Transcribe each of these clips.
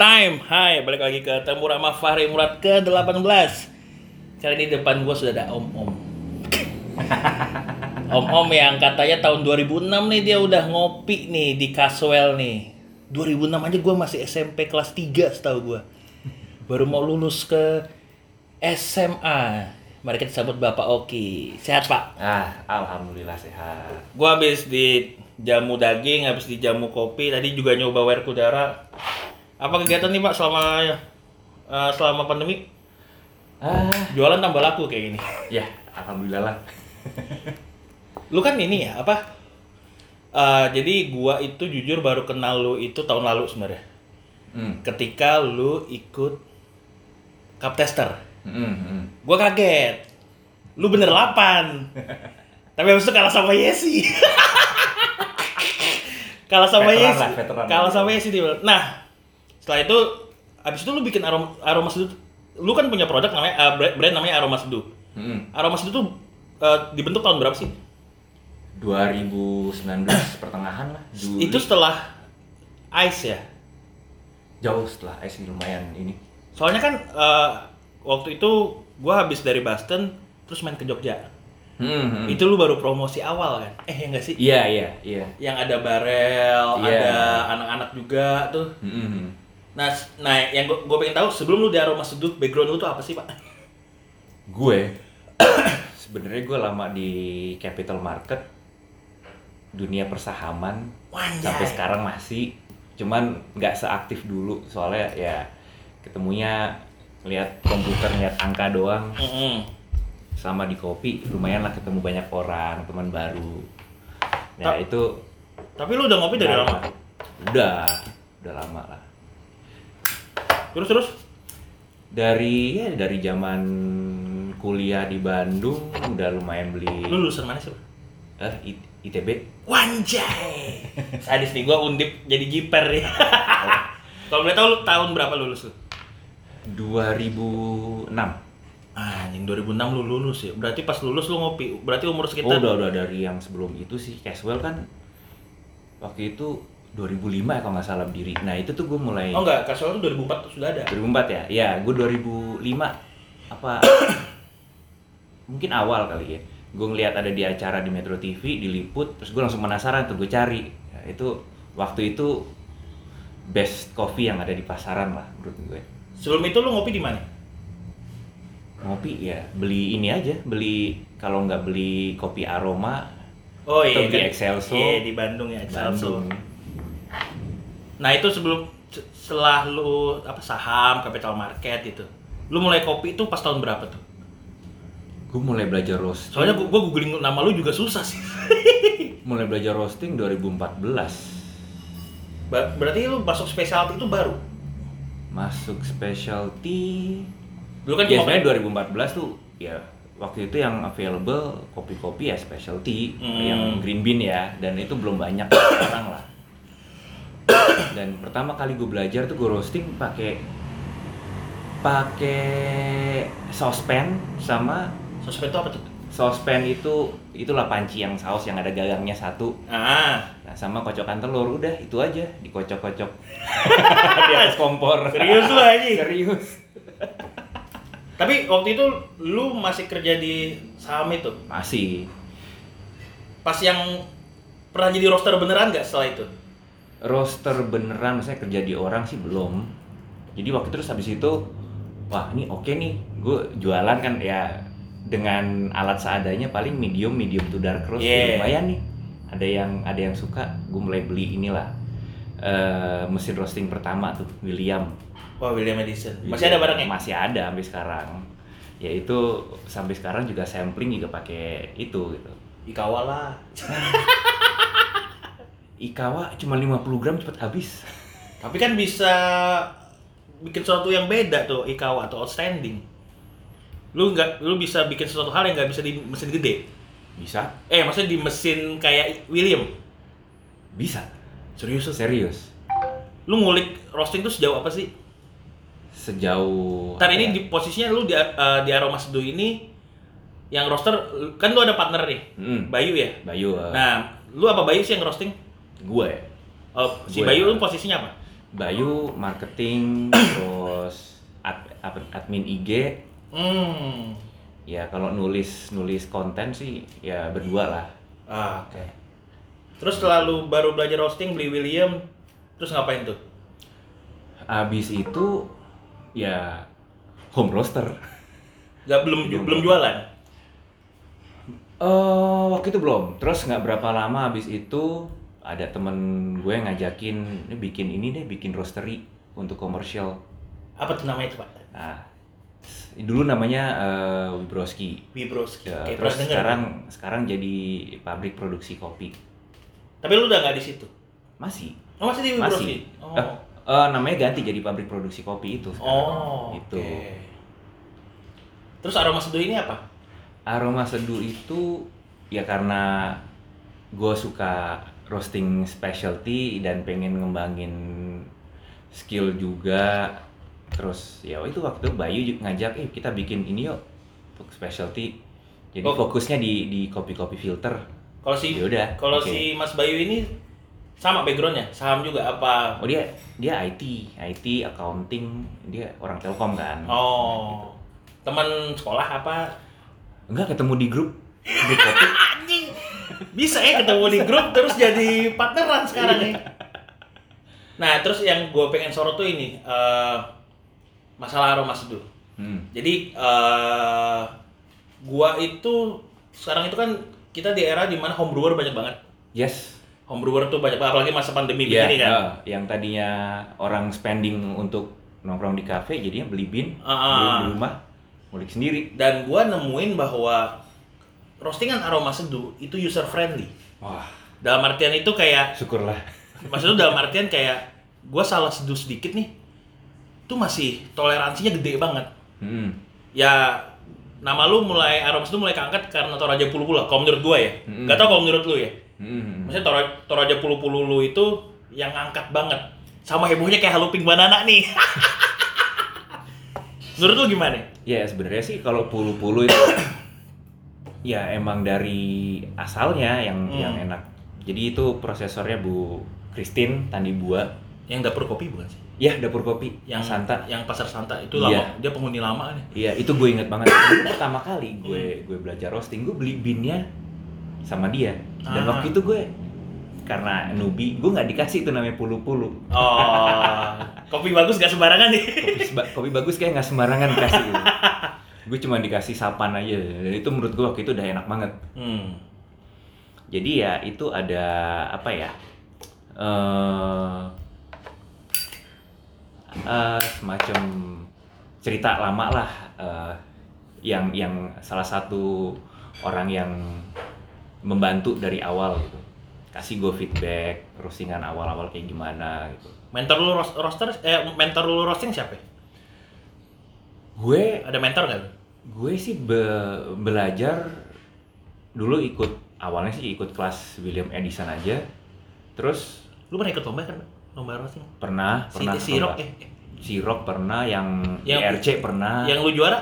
time. Hai, balik lagi ke Temu Ramah Fahri Murad ke-18. Kali ini depan gua sudah ada om-om. Om-om yang katanya tahun 2006 nih dia udah ngopi nih di Caswell nih. 2006 aja gua masih SMP kelas 3 setahu gua. Baru mau lulus ke SMA. Mari kita sambut Bapak Oki. Sehat, Pak? Ah, alhamdulillah sehat. Gua habis di jamu daging, habis di jamu kopi, tadi juga nyoba wear kudara. Apa kegiatan nih Pak selama eh, selama pandemi? Ah, Jualan tambah laku kayak gini. ya, alhamdulillah lah. Lu kan ini ya apa? Eh, jadi gua itu jujur baru kenal lu itu tahun lalu sebenarnya. Hmm. Ketika lu ikut cup tester. Hmm, hmm. Gua kaget. Lu bener 8. Tapi habis itu kalah sama Yesi. kalah sama Veteran Yesi. lah, veteran. Kalah sama Yesi dia. Nah, setelah itu habis itu lu bikin aroma aroma seduh. Lu kan punya produk namanya eh, brand, namanya Aroma Seduh. Hmm. Aroma Seduh tuh eh, dibentuk tahun berapa sih? 2019 pertengahan lah. Juli. Itu setelah Ice ya. jauh setelah Ice lumayan ini. Soalnya kan eh, waktu itu gua habis dari Boston terus main ke Jogja. Hmm, hmm. Itu lu baru promosi awal kan? Eh enggak sih? Iya, iya, iya. yang ada barel, Iya. ada anak-anak juga tuh. Hmm, hmm. Nah, nah yang gue pengen tahu sebelum lu di aroma seduh background lu tuh apa sih pak? Gue sebenarnya gue lama di capital market dunia persahaman Wanjay. sampai sekarang masih cuman nggak seaktif dulu soalnya ya ketemunya lihat komputer lihat angka doang Mm-mm. selama di kopi lumayan lah ketemu banyak orang teman baru ya Ta- itu Tapi lu udah ngopi dari lama? udah udah lama lah Terus terus? dari ya dari zaman kuliah di Bandung udah lumayan beli Lu lulusan mana sih? Eh ITB Wanjay. Sadis nih gua undip jadi jiper ya. Kalau boleh tahu lu tahun berapa lulus lu? 2006 Ah, anjing 2006 lu lulus ya. Berarti pas lulus lu ngopi. Berarti umur oh sekitar udah udah dari yang sebelum itu sih Caswell kan waktu itu 2005 ya kalau nggak salah berdiri nah itu tuh gue mulai Oh enggak, Casual tuh 2004 tuh sudah ada. 2004 ya? Ya, gue 2005 apa mungkin awal kali ya. Gue ngeliat ada di acara di Metro TV diliput, terus gue langsung penasaran tuh gue cari. Ya, itu waktu itu best coffee yang ada di pasaran lah menurut gue. Sebelum itu lu ngopi di mana? Ngopi ya beli ini aja, beli kalau nggak beli kopi aroma Oh Atau iya, di Excelso. Iya, di Bandung ya, Excelso. Bandung. Nah itu sebelum se- setelah lu apa saham capital market itu, lu mulai kopi itu pas tahun berapa tuh? Gue mulai belajar roasting. Soalnya gua, gua googling nama lu juga susah sih. mulai belajar roasting 2014. Ba- berarti lu masuk specialty itu baru. Masuk specialty Dulu kan ya cuma sebenarnya 2014 tuh ya waktu itu yang available kopi-kopi ya specialty Hmm. yang green bean ya dan itu belum banyak sekarang lah dan pertama kali gue belajar tuh gue roasting pakai pakai saucepan sama sosmed itu apa tuh? saucepan itu itulah panci yang saus yang ada gagangnya satu Ah, nah sama kocokan telur udah itu aja dikocok-kocok di atas kompor serius lu aja. serius Tapi waktu itu lu masih kerja di saham itu. masih Pas yang pernah jadi roaster beneran nggak setelah itu? Roster beneran saya kerja di orang sih belum jadi waktu terus habis itu wah ini oke nih gue jualan kan ya dengan alat seadanya paling medium medium to dark roast Yeah. lumayan nih ada yang ada yang suka gue mulai beli inilah eh, mesin roasting pertama tuh William Wah William Edison. Masih ada barangnya? masih ada sampai sekarang ya itu sampai sekarang juga sampling juga pakai itu gitu Ikawa lah. Ikawa cuma 50 gram cepet habis Tapi kan bisa bikin sesuatu yang beda tuh Ikawa atau outstanding. Lu nggak, lu bisa bikin sesuatu hal yang nggak bisa di mesin gede. bisa Eh, maksudnya di mesin kayak William. bisa Serius serius Lu ngulik roasting tuh sejauh apa sih? sejauh apa ini ya? di posisinya lu di, eh, di aroma seduh ini yang roaster kan lu ada partner nih, Hmm. Bayu ya. Bayu eh, Nah, lu apa Bayu sih yang roasting? Gue Oh, si Gue. Bayu lu posisinya apa? Bayu marketing terus ad- ad- admin IG Hmm. ya kalau nulis nulis konten sih ya berdua lah Ah, oke. Terus setelah lu baru belajar roasting beli William, terus ngapain tuh? abis itu ya home roaster Gak belum Belum. belum jualan. Eh waktu itu belum terus nggak berapa lama abis itu ada temen gue ngajakin "Ini bikin ini deh bikin roastery untuk komersial Apa tuh namanya itu, Pak? nah dulu namanya eh, Wibroski Wibroski. Ya, Kayak terus pernah denger. sekarang sekarang jadi pabrik produksi kopi Tapi lu udah nggak di situ. masih Oh, masih di Wibroski. masih Oh. Eh, eh, namanya ganti jadi pabrik produksi kopi itu sekarang. Oh, gitu oke. Terus aroma seduh ini apa? aroma seduh itu ya karena gue suka roasting specialty dan pengen ngembangin skill juga. Terus ya itu waktu Bayu ngajak eh kita bikin ini yuk untuk specialty. Jadi Oh. fokusnya di di kopi-kopi filter. Kalau si Ya udah, kalau oke. si Mas Bayu ini sama backgroundnya, saham juga apa? oh dia dia IT IT accounting. Dia orang Telkom kan. Oh, teman sekolah apa? enggak ketemu di grup. Grup kopi bisa ya ketemu di grup terus jadi partneran sekarang nih. Nah, terus yang gue pengen sorot tuh ini eh, masalah aroma seduh. hmm. Jadi eh gua itu sekarang itu kan kita di era di mana homebrewer banyak banget. yes Homebrewer tuh banyak banget, apalagi masa pandemi Iya, begini kan. eh, yang tadinya orang spending untuk nongkrong di kafe, jadinya beli bin, ah. beli di rumah, ngulik sendiri. Dan gua nemuin bahwa roastingan aroma seduh itu user friendly. Wah, Dalam artian itu kayak syukurlah. maksudnya dalam artian kayak gua salah seduh sedikit nih. Itu masih toleransinya gede banget. Hmm. Ya nama lu mulai aroma seduh mulai keangkat karena Toraja Pulu Pulu lah, kalau menurut gua ya. Mm-mm. Gak tau kalau menurut lu ya. Hmm. Maksudnya Toraja, Toraja Pulu Pulu lu itu yang angkat banget. Sama hebohnya kayak haluping banana nih. menurut lu gimana? Ya sebenarnya sih kalau pulu-pulu itu ya emang dari asalnya yang Hmm. yang enak. Jadi itu prosesornya Bu Christine Tandi Bua. Yang dapur kopi bukan sih? Ya dapur kopi Yang Santa. yang pasar Santa itu lama, dia penghuni lama nih. Iya itu gue inget banget. Pertama kali gue gue belajar roasting gue beli binnya sama dia. Dan Ah. waktu itu gue karena newbie gue nggak dikasih itu namanya pulu-pulu. Oh, kopi bagus gak sembarangan nih. Kopi, kopi bagus kayak nggak sembarangan dikasih. gitu. gue cuma dikasih sapan aja. Dan itu menurut gue waktu itu udah enak banget. Hmm. Jadi ya itu ada apa ya? eh eh, semacam cerita lama lah eh, yang yang salah satu orang yang membantu dari awal gitu kasih gue feedback roastingan awal-awal kayak gimana gitu Mentor lu ros- roaster eh mentor lu roasting siapa? ya? gue Ada mentor nggak? Gue sih be- belajar dulu ikut awalnya sih ikut kelas William Edison aja terus Lu pernah ikut lomba kan? Lomba roasting. pernah Si, pernah si. Rock eh, eh. si Rock pernah yang, Yang- IRC pernah Yang lu juara?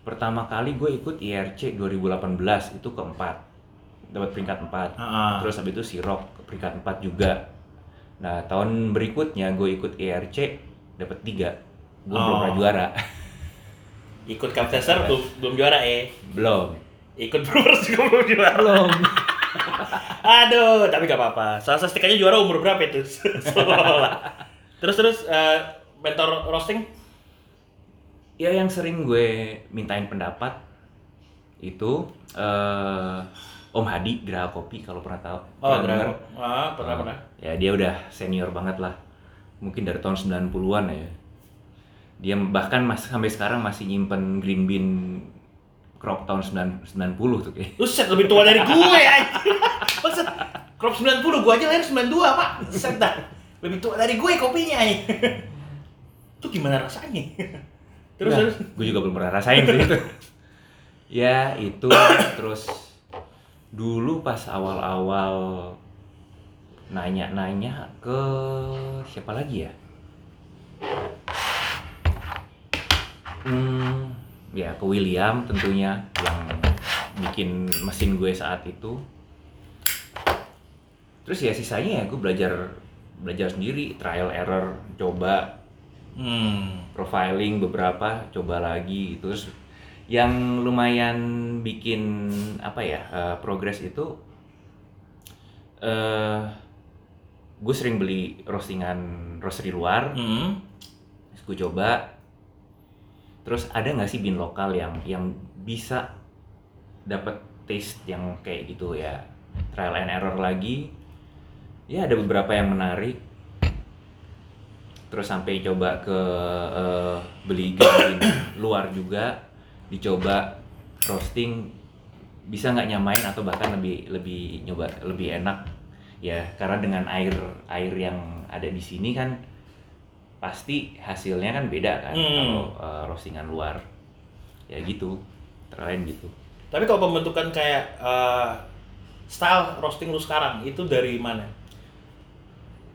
pertama kali gue ikut IRC 2018 itu keempat dapat peringkat 4 Ah. terus habis itu si Rock peringkat 4 juga nah tahun berikutnya gue ikut IRC dapat 3 gue belum Oh. pernah juara Ikut Cup Tester belum, belum juara eh. belum Ikut Brewers juga belum juara. belum Aduh, tapi gak apa-apa. Salah satu stikernya juara umur berapa itu? Seolah-olah. terus terus eh, mentor roasting? ya yang sering gue mintain pendapat itu eh Om Hadi Geraha Kopi kalau pernah tahu Oh? Graham. Ah, pernah Oh, pernah. Ya dia udah senior banget lah. Mungkin dari tahun 90-an ya. Dia bahkan masih sampai sekarang masih nyimpen green bean crop tahun 9 90 tuh kayak. Lu set lebih tua dari gue anjing. Maksud crop 90, gua aja lahir 92, Pak. Set dah. Lebih tua dari gue kopinya anjing. Itu gimana rasanya? Terus Nah, terus. gue juga belum pernah rasain sih itu. ya itu terus dulu pas awal-awal nanya-nanya ke siapa lagi ya? Hmm, ya ke William tentunya yang bikin mesin gue saat itu. Terus ya sisanya ya gue belajar belajar sendiri trial error coba Hmm. profiling beberapa coba lagi gitu. terus yang lumayan bikin apa ya eh, progres itu eh gue sering beli roastingan roastery luar Hmm. terus gue coba terus ada nggak sih bin lokal yang yang bisa dapat taste yang kayak gitu ya? Trial and error lagi. Ya ada beberapa yang menarik. Terus sampai coba ke eh, beli bin luar juga. Dicoba roasting. Bisa nggak nyamain atau bahkan lebih lebih nyoba lebih enak? Ya karena dengan air air yang ada di sini kan pasti hasilnya kan beda kan Hmm. kalau eh, roastingan luar ya gitu terlain gitu Tapi kalau pembentukan kayak eh, style roasting lu sekarang itu dari mana?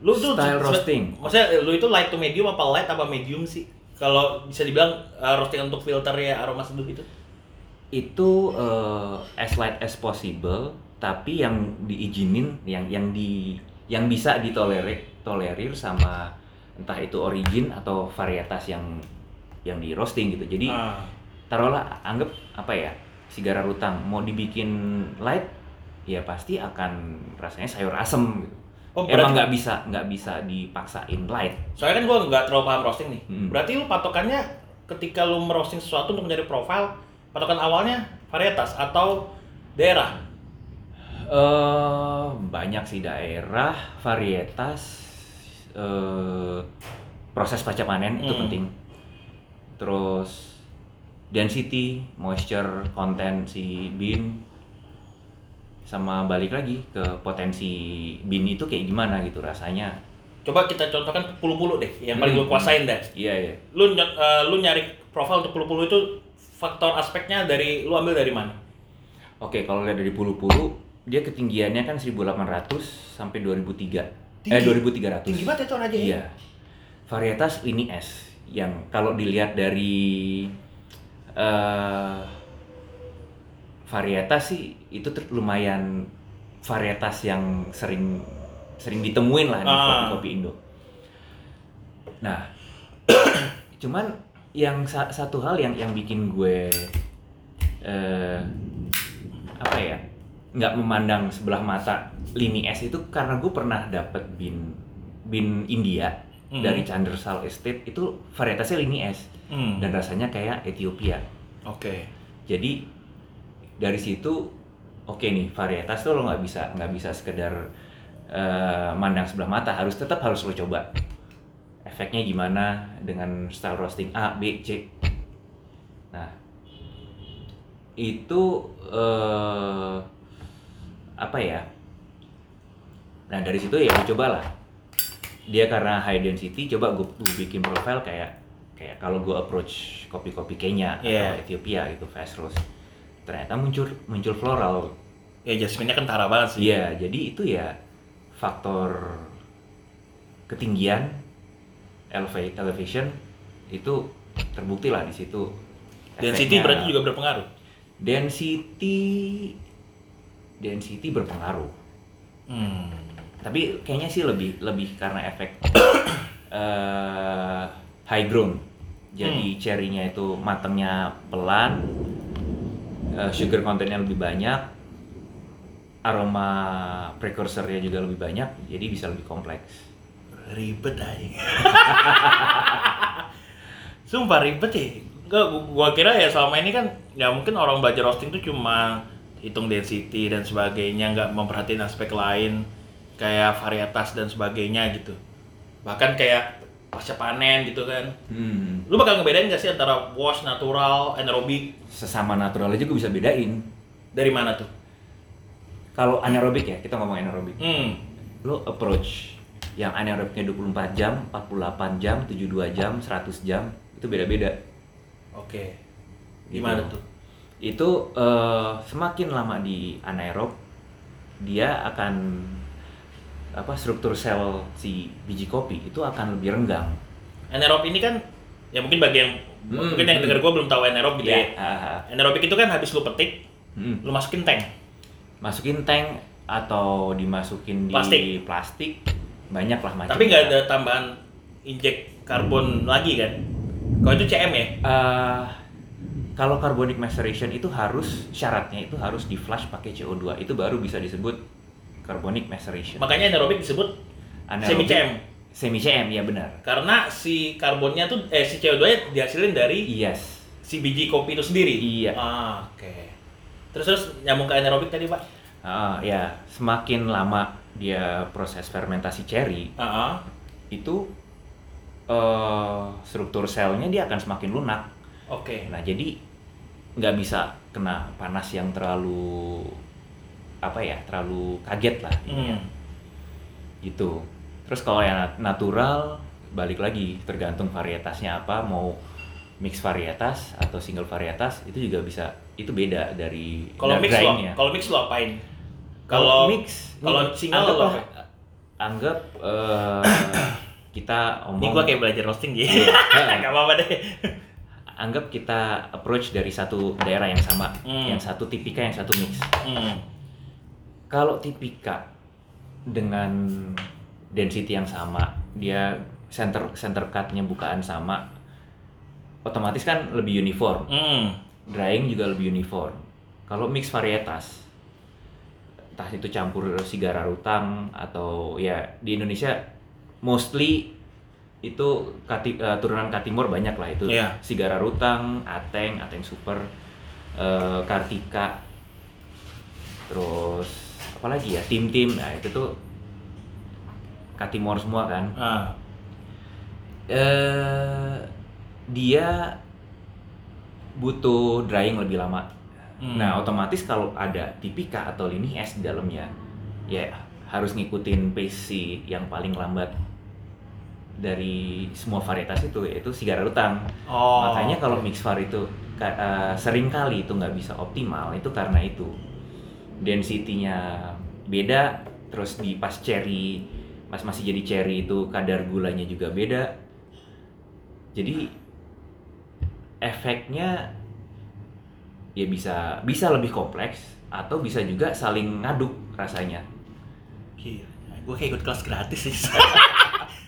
Lu tuh Style roasting? Maksudnya lu itu light to medium apa light apa medium sih? Kalau bisa dibilang eh, roasting untuk filter ya aroma seduh itu. itu eh, as light as possible tapi yang diizinin yang yang di yang bisa ditolerir tolerir sama entah itu origin atau varietas yang yang di roasting gitu jadi Ah. taruhlah anggap apa ya sigara rutang mau dibikin light ya pasti akan rasanya sayur asem gitu Oh, emang nggak bisa nggak bisa dipaksain light Soalnya kan gua nggak terlalu paham roasting nih. Hmm. Berarti lu patokannya ketika lu merosting sesuatu untuk mencari profile, patokan awalnya varietas atau daerah. eh banyak sih daerah varietas eh proses pasca panen itu Hmm. penting terus density moisture content si bean sama balik lagi ke potensi bean itu kayak gimana gitu rasanya Coba kita contohkan pulu-pulu deh, yang paling Hmm. gue kuasain deh. iya iya Lu eh, lu nyari profile untuk pulu-pulu itu faktor aspeknya dari lu ambil dari mana? oke kalau lihat dari pulu-pulu dia ketinggiannya kan 1800 sampai 2003 eh Tinggi? 2300 Tinggi banget itu aja ya? Iya. Varietas lini S yang kalau dilihat dari eh varietas sih itu ter- lumayan varietas yang sering sering ditemuin lah di Ah. kopi-kopi Indo. Nah, cuman yang sa- satu hal yang yang bikin gue eh apa ya nggak memandang sebelah mata lini S itu karena gue pernah dapet bin bin India Mhm. dari Chandersal Estate itu varietasnya lini S Hmm. dan rasanya kayak Ethiopia Oke. jadi dari situ oke nih varietas tuh lo nggak bisa nggak bisa sekedar eh, mandang sebelah mata harus tetap harus lo coba efeknya gimana dengan style roasting A B C nah itu eh, apa ya nah dari situ ya cobalah dia karena high density coba gue, bikin profile kayak kayak kalau gue approach kopi-kopi Kenya Iya. atau Ethiopia gitu fast roast ternyata muncul muncul floral Ya jasminnya kentara banget sih. iya jadi itu ya faktor ketinggian eleva- elevation itu terbukti lah di situ Density berarti juga berpengaruh. density density berpengaruh Hmm. tapi kayaknya sih lebih lebih karena efek eh, high ground jadi cherry-nya itu matangnya pelan eh, sugar contentnya lebih banyak aroma precursornya juga lebih banyak jadi bisa lebih kompleks Ribet aja. Sumpah ribet ya. Enggak, gua- gua kira ya selama ini kan ya mungkin orang belajar roasting tuh cuma hitung density dan sebagainya, nggak memperhatiin aspek lain kayak varietas dan sebagainya gitu. Bahkan kayak pasca panen gitu kan. hmm. Lu bakal ngebedain gak sih antara wash, natural, anaerobik? sesama natural aja gue bisa bedain Dari mana tuh? kalau anaerobik ya kita ngomong anaerobik Hmm. lo approach yang anaerobiknya 24 jam, 48 jam, 72 jam, 100 jam itu beda-beda. Oke. Gitu. Gimana tuh? Itu eh, semakin lama di anaerob dia akan apa struktur sel si biji kopi itu akan lebih renggang. Anaerob ini kan ya mungkin bagi yang Hmm, mungkin yang hmm. denger gua belum tahu anaerob gitu ya. ah, ah. Anaerobik itu kan habis lu petik, Hmm. lu masukin tank. Masukin tank atau dimasukin di Plastik. plastik banyak lah macam Tapi nggak ada tambahan injek karbon lagi kan? Kalau itu CM ya? Eh, kalau carbonic maceration itu harus syaratnya itu harus di flash pakai CO2 itu baru bisa disebut carbonic maceration. Makanya anaerobik disebut semi CM. Semi CM ya benar. Karena si karbonnya tuh eh si CO2-nya dihasilin dari Yes. si biji kopi itu sendiri. Iya. Ah, oke. Terus terus nyambung ke anaerobik tadi, Pak. Ah, ya, semakin lama dia proses fermentasi cherry Ah, itu eh, struktur selnya dia akan semakin lunak. oke. Nah, jadi nggak bisa kena panas yang terlalu apa ya, terlalu kaget lah. Hmm. Gitu. Terus kalau yang nat- natural balik lagi tergantung varietasnya apa, mau mix varietas atau single varietas itu juga bisa itu beda dari Kalau mix lo, kalau mix lo apain? Kalau mix, kalau single anggap lo anggap eh, kita omong Ini gua kayak belajar roasting gitu. Iya. Gak apa-apa deh. Anggap kita approach dari satu daerah yang sama, Hmm. yang satu tipika, yang satu mix. Hmm. Kalau tipika dengan density yang sama, dia center center cutnya bukaan sama, otomatis kan lebih uniform. Hmm. Drying juga lebih uniform. Kalau mix varietas, entah itu campur sigara rutang atau ya di Indonesia mostly itu kati, eh, turunan Katimor banyak lah itu Iya. sigara rutang, ateng, ateng super, eh, kartika, terus apa lagi ya tim tim, nah itu tuh Katimor semua kan. Ah. eh dia butuh drying lebih lama. Hmm. Nah, otomatis kalau ada tipika atau lini es di dalamnya, ya harus ngikutin pace si yang paling lambat dari semua varietas itu yaitu sigara rutang. Oh. Makanya kalau mix var itu eh, sering kali itu nggak bisa optimal itu karena itu density-nya beda, terus di pas cherry pas masih jadi cherry itu kadar gulanya juga beda. Jadi efeknya ya bisa bisa lebih kompleks atau bisa juga saling ngaduk rasanya. Gila, gue kayak ikut kelas gratis sih.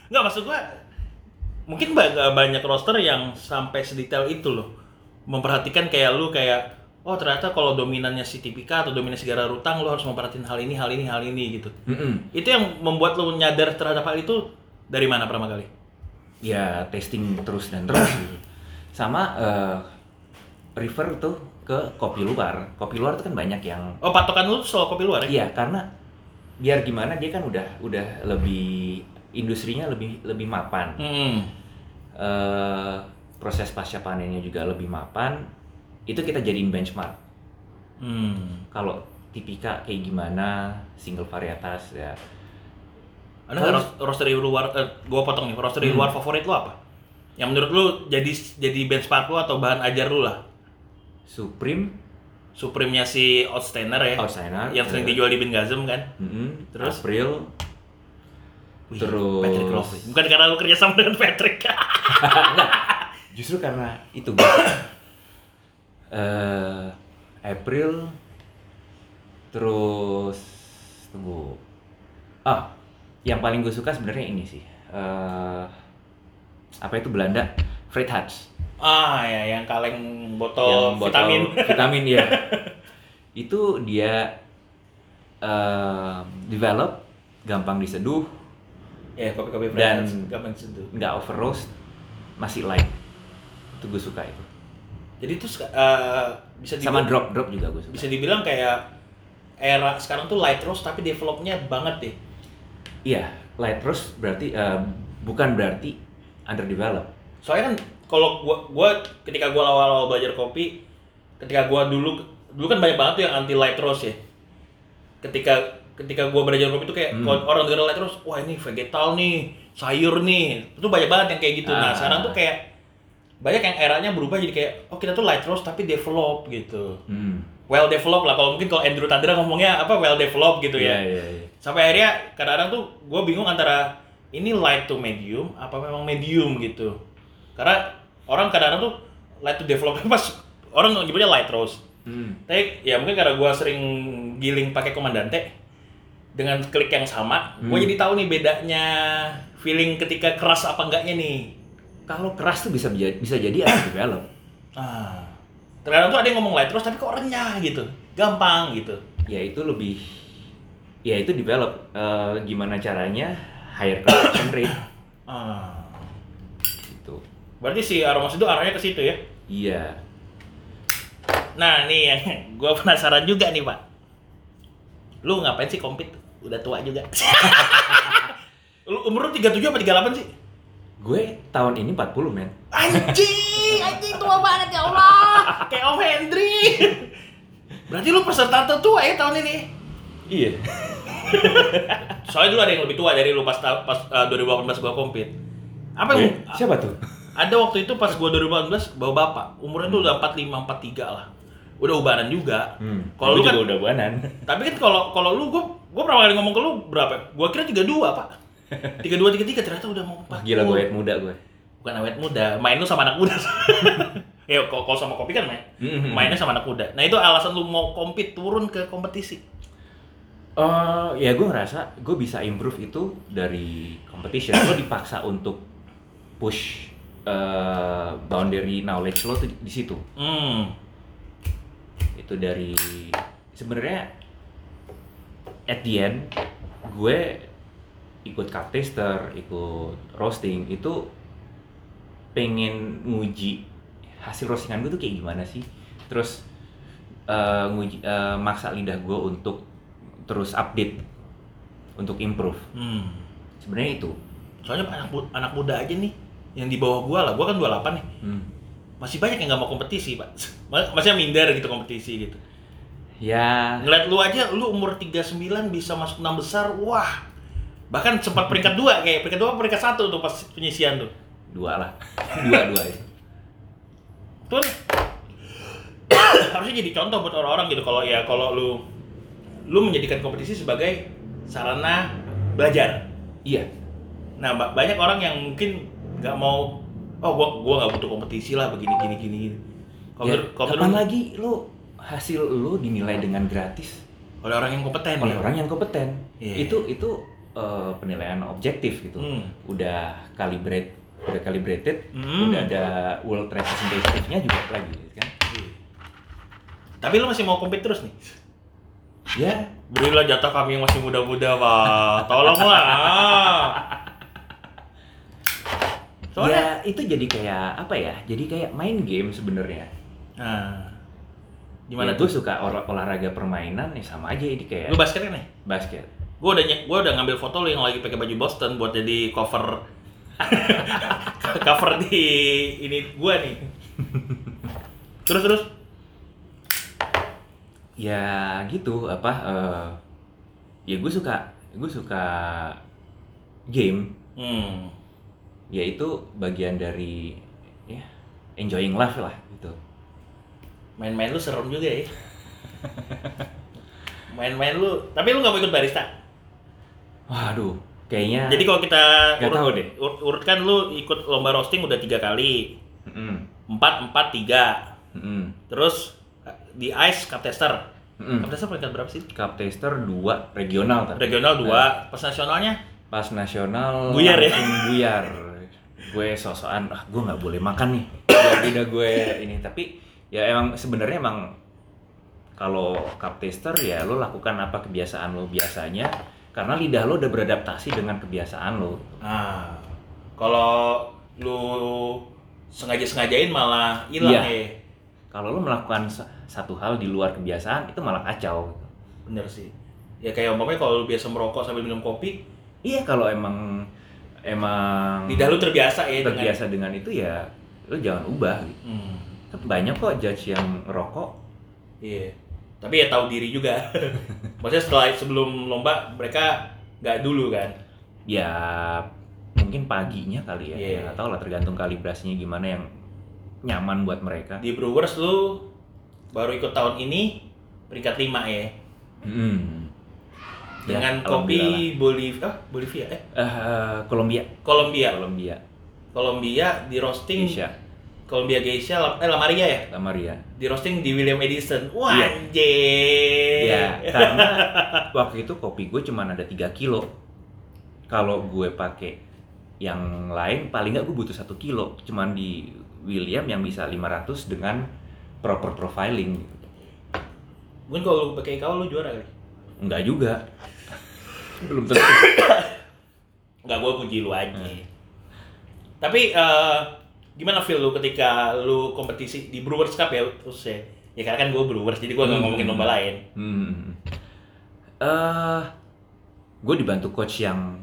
Nggak maksud gue, mungkin ba- banyak roster yang sampai sedetail itu loh. Memperhatikan kayak lu kayak, oh ternyata kalau dominannya si Tipika atau dominan segala rutang, lu harus memperhatiin hal ini, hal ini, hal ini gitu. Mm-mm. Itu yang membuat lu nyadar terhadap hal itu dari mana pertama kali? Ya testing terus dan terus. Sama eh, refer tuh ke kopi luar. Kopi luar itu kan banyak yang Oh patokan lu soal kopi luar ya? Iya, karena biar gimana dia kan udah udah lebih industrinya lebih lebih mapan. Hmm. Eh, proses pasca panennya juga lebih mapan. Itu kita jadiin benchmark. Hmm. Kalau tipika kayak gimana, single varietas ya. Ada nggak ros- roastery luar, eh, gue potong nih, roastery Hmm. luar favorit lu apa? Yang menurut lu jadi jadi benchmark lu atau bahan ajar lu lah? Supreme, Supreme-nya si Outstander ya, Outsider, yang sering eh, dijual di Bengazem kan? mm-mm, Terus? April, Wih, Terus- Patrick Ross. Bukan karena lu kerja sama dengan Patrick. Justru karena itu. Eh, April terus tunggu. Ah, yang paling gue suka sebenarnya ini sih. Eh, apa itu Belanda? Fred Hatch. Ah ya, yang kaleng botol, yang botol vitamin. vitamin ya. itu dia eh, develop gampang diseduh, ya, kopi-kopi Dan- gampang sentuh. nggak over roast, masih light. Itu gue suka itu. Jadi itu eh, bisa Sama dibilang, drop drop juga gue suka. bisa dibilang kayak era sekarang tuh light roast tapi developnya banget deh. Iya, light roast berarti eh, bukan berarti underdeveloped. Soalnya kan kalau gua gua ketika gua awal-awal belajar kopi, ketika gua dulu dulu kan banyak banget tuh yang anti light roast ya. Ketika ketika gua belajar kopi itu kayak Hmm. orang dengar light roast, wah ini vegetal nih, sayur nih. Itu banyak banget yang kayak gitu. Nah, Ah. sekarang tuh kayak banyak yang eranya berubah jadi kayak oh kita tuh light roast tapi develop gitu. Hmm. Well developed lah kalau mungkin kalau Andrew Tandra ngomongnya apa well developed gitu ya. Iya, iya, iya. Sampai akhirnya kadang-kadang tuh gue bingung antara ini light to medium apa memang medium gitu. Karena orang kadang-kadang tuh light to develop pas orang nyebutnya light roast. Hmm. Tapi ya mungkin karena gue sering giling pakai komandante, dengan klik yang sama, gue Hmm. jadi tahu nih bedanya feeling ketika keras apa enggaknya nih. Kalau keras tuh bisa bisa, jadi ada develop. Ah. Terkadang tuh ada yang ngomong light terus tapi kok renyah gitu. Gampang gitu. Ya itu lebih ya itu develop Eh, gimana caranya higher conversion rate Ah. Berarti si Aromas itu arahnya ke situ ya. Iya. Nah, nih yang gue penasaran juga nih, Pak. Lu ngapain sih kompet? Udah tua juga. lu umur lu 37 apa 38 sih? Gue tahun ini 40 men. Anjing, anjing tua banget ya Allah. Kayak Om Hendri. Berarti lu peserta tertua ya tahun ini. Iya. Soalnya dulu ada yang lebih tua dari lu pas pas uh, 2018 gua kompet. Apa yang Eh, siapa tuh? Ada waktu itu pas gua 2018 bawa bapak, umurnya tuh udah 45 43 lah. Udah ubanan juga. Hmm. Kalau lu kan udah buanan. Tapi kan kalau kalau lu gua gua pertama kali ngomong ke lu berapa? Gua kira 32, Pak. 32 33 ternyata udah mau 40. Wah, gila gue awet muda gue. Bukan awet muda, main lu sama anak muda. ya kalau sama kopi kan main. Mhm. Mainnya sama anak muda. Nah, itu alasan lu mau compete turun ke kompetisi. Eh, ya gue ngerasa gue bisa improve itu dari competition. Lo dipaksa untuk push eh, boundary knowledge lo tuh di situ. Hmm. Itu dari sebenarnya at the end gue ikut cup taster, ikut roasting itu pengen nguji hasil roastingan gue tuh kayak gimana sih. Terus eh, nguji eh, maksa lidah gue untuk terus update untuk improve. Hmm. Sebenarnya itu. Soalnya anak anak muda aja nih yang di bawah gua lah. Gua kan 28 nih. Hmm. Masih banyak yang nggak mau kompetisi, Pak. Ma- Maksudnya minder gitu kompetisi gitu. Ya, Ngeliat lu aja, lu umur 39 bisa masuk 6 besar, wah. Bahkan sempat peringkat 2 kayak peringkat 2 peringkat 1 tuh pas penyisian tuh. dua lah. dua dua itu. Tuh harusnya jadi contoh buat orang-orang gitu kalau ya kalau lu lu menjadikan kompetisi sebagai sarana belajar. Iya. Nah, ba- banyak orang yang mungkin nggak mau oh gua gua nggak butuh kompetisi lah begini gini gini. gini." Kalau Ya, kapan lagi lo hasil lo dinilai dengan gratis oleh orang yang kompeten oleh ya? orang yang kompeten? Iya. Itu itu eh, penilaian objektif gitu. Hmm. Udah calibrate, udah calibrated, Hmm. udah ada world representative-nya juga lagi kan. Tapi lu masih mau kompet terus nih? Ya, Berilah jatah kami yang masih muda-muda, Pak. Tolonglah. Soalnya, ya itu jadi kayak apa ya? Jadi kayak main game sebenarnya. nah, gimana ya, tuh? Gue suka olah- olahraga permainan ya sama aja ini kayak Lu basket kan nih? basket. Gue udah gua udah ngambil foto lu yang lagi pakai baju Boston buat jadi cover cover di ini gua nih. Terus terus. ya gitu apa eh, ya gue suka gue suka game Hmm. Ya itu bagian dari ya enjoying life lah gitu Main-main lu serem juga ya. Main-main lu, tapi lu nggak mau ikut barista. waduh kayaknya Jadi kalau kita Nggak tahu deh. ur- urutkan lu ikut lomba roasting udah tiga kali, empat empat tiga, terus di ice cup tester. Mm-mm. Cup tester peringkat berapa sih? cup taster dua regional tapi Regional dua, pas nasionalnya pas nasional Buyar ya? buyar gue sosokan ah gue nggak boleh makan nih biar beda gue ini tapi ya emang sebenarnya emang kalau cup taster ya lo lakukan apa kebiasaan lo biasanya karena lidah lo udah beradaptasi dengan kebiasaan lo Nah, kalau lu sengaja-sengajain malah hilang Iya. ya. kalau lo melakukan sa- satu hal di luar kebiasaan itu malah kacau Bener sih. Ya kayak umpamanya kalau lu biasa merokok sambil minum kopi, iya kalau emang emang lidah lu terbiasa ya dengan terbiasa dengan itu ya lo jangan ubah gitu. Hmm, banyak kok judge yang rokok iya. Tapi ya tahu diri juga. Maksudnya setelah sebelum lomba mereka nggak dulu kan. ya mungkin paginya kali ya Iya. ya nggak tahu lah tergantung kalibrasinya gimana yang nyaman buat mereka Di Brewers lu baru ikut tahun ini peringkat 5 ya. Hmm. Ya, Dengan alhamdulillah kopi Bolivia, ah, Bolivia eh lah. Eh, Kolombia Kolombia. Kolombia Kolombia di roasting Asia Columbia Geisha, eh La Maria ya? La Maria. Di roasting di William Edison. Wah, Iya. anjir. Ya, karena waktu itu kopi gue cuma ada 3 kilo. Kalau gue pakai yang lain paling nggak gue butuh satu kilo. Cuman di William yang bisa 500 dengan proper profiling. Mungkin kalau lu pakai kau lu juara kali. Enggak juga. Belum tentu. Enggak, gua puji lu aja. Hmm. Tapi eh, gimana feel lu ketika lu kompetisi di Brewers Cup ya terus ya? Ya karena kan gue Brewers, jadi gue nggak Hmm. ngomongin lomba lain. Hmm. Eh, gue dibantu coach yang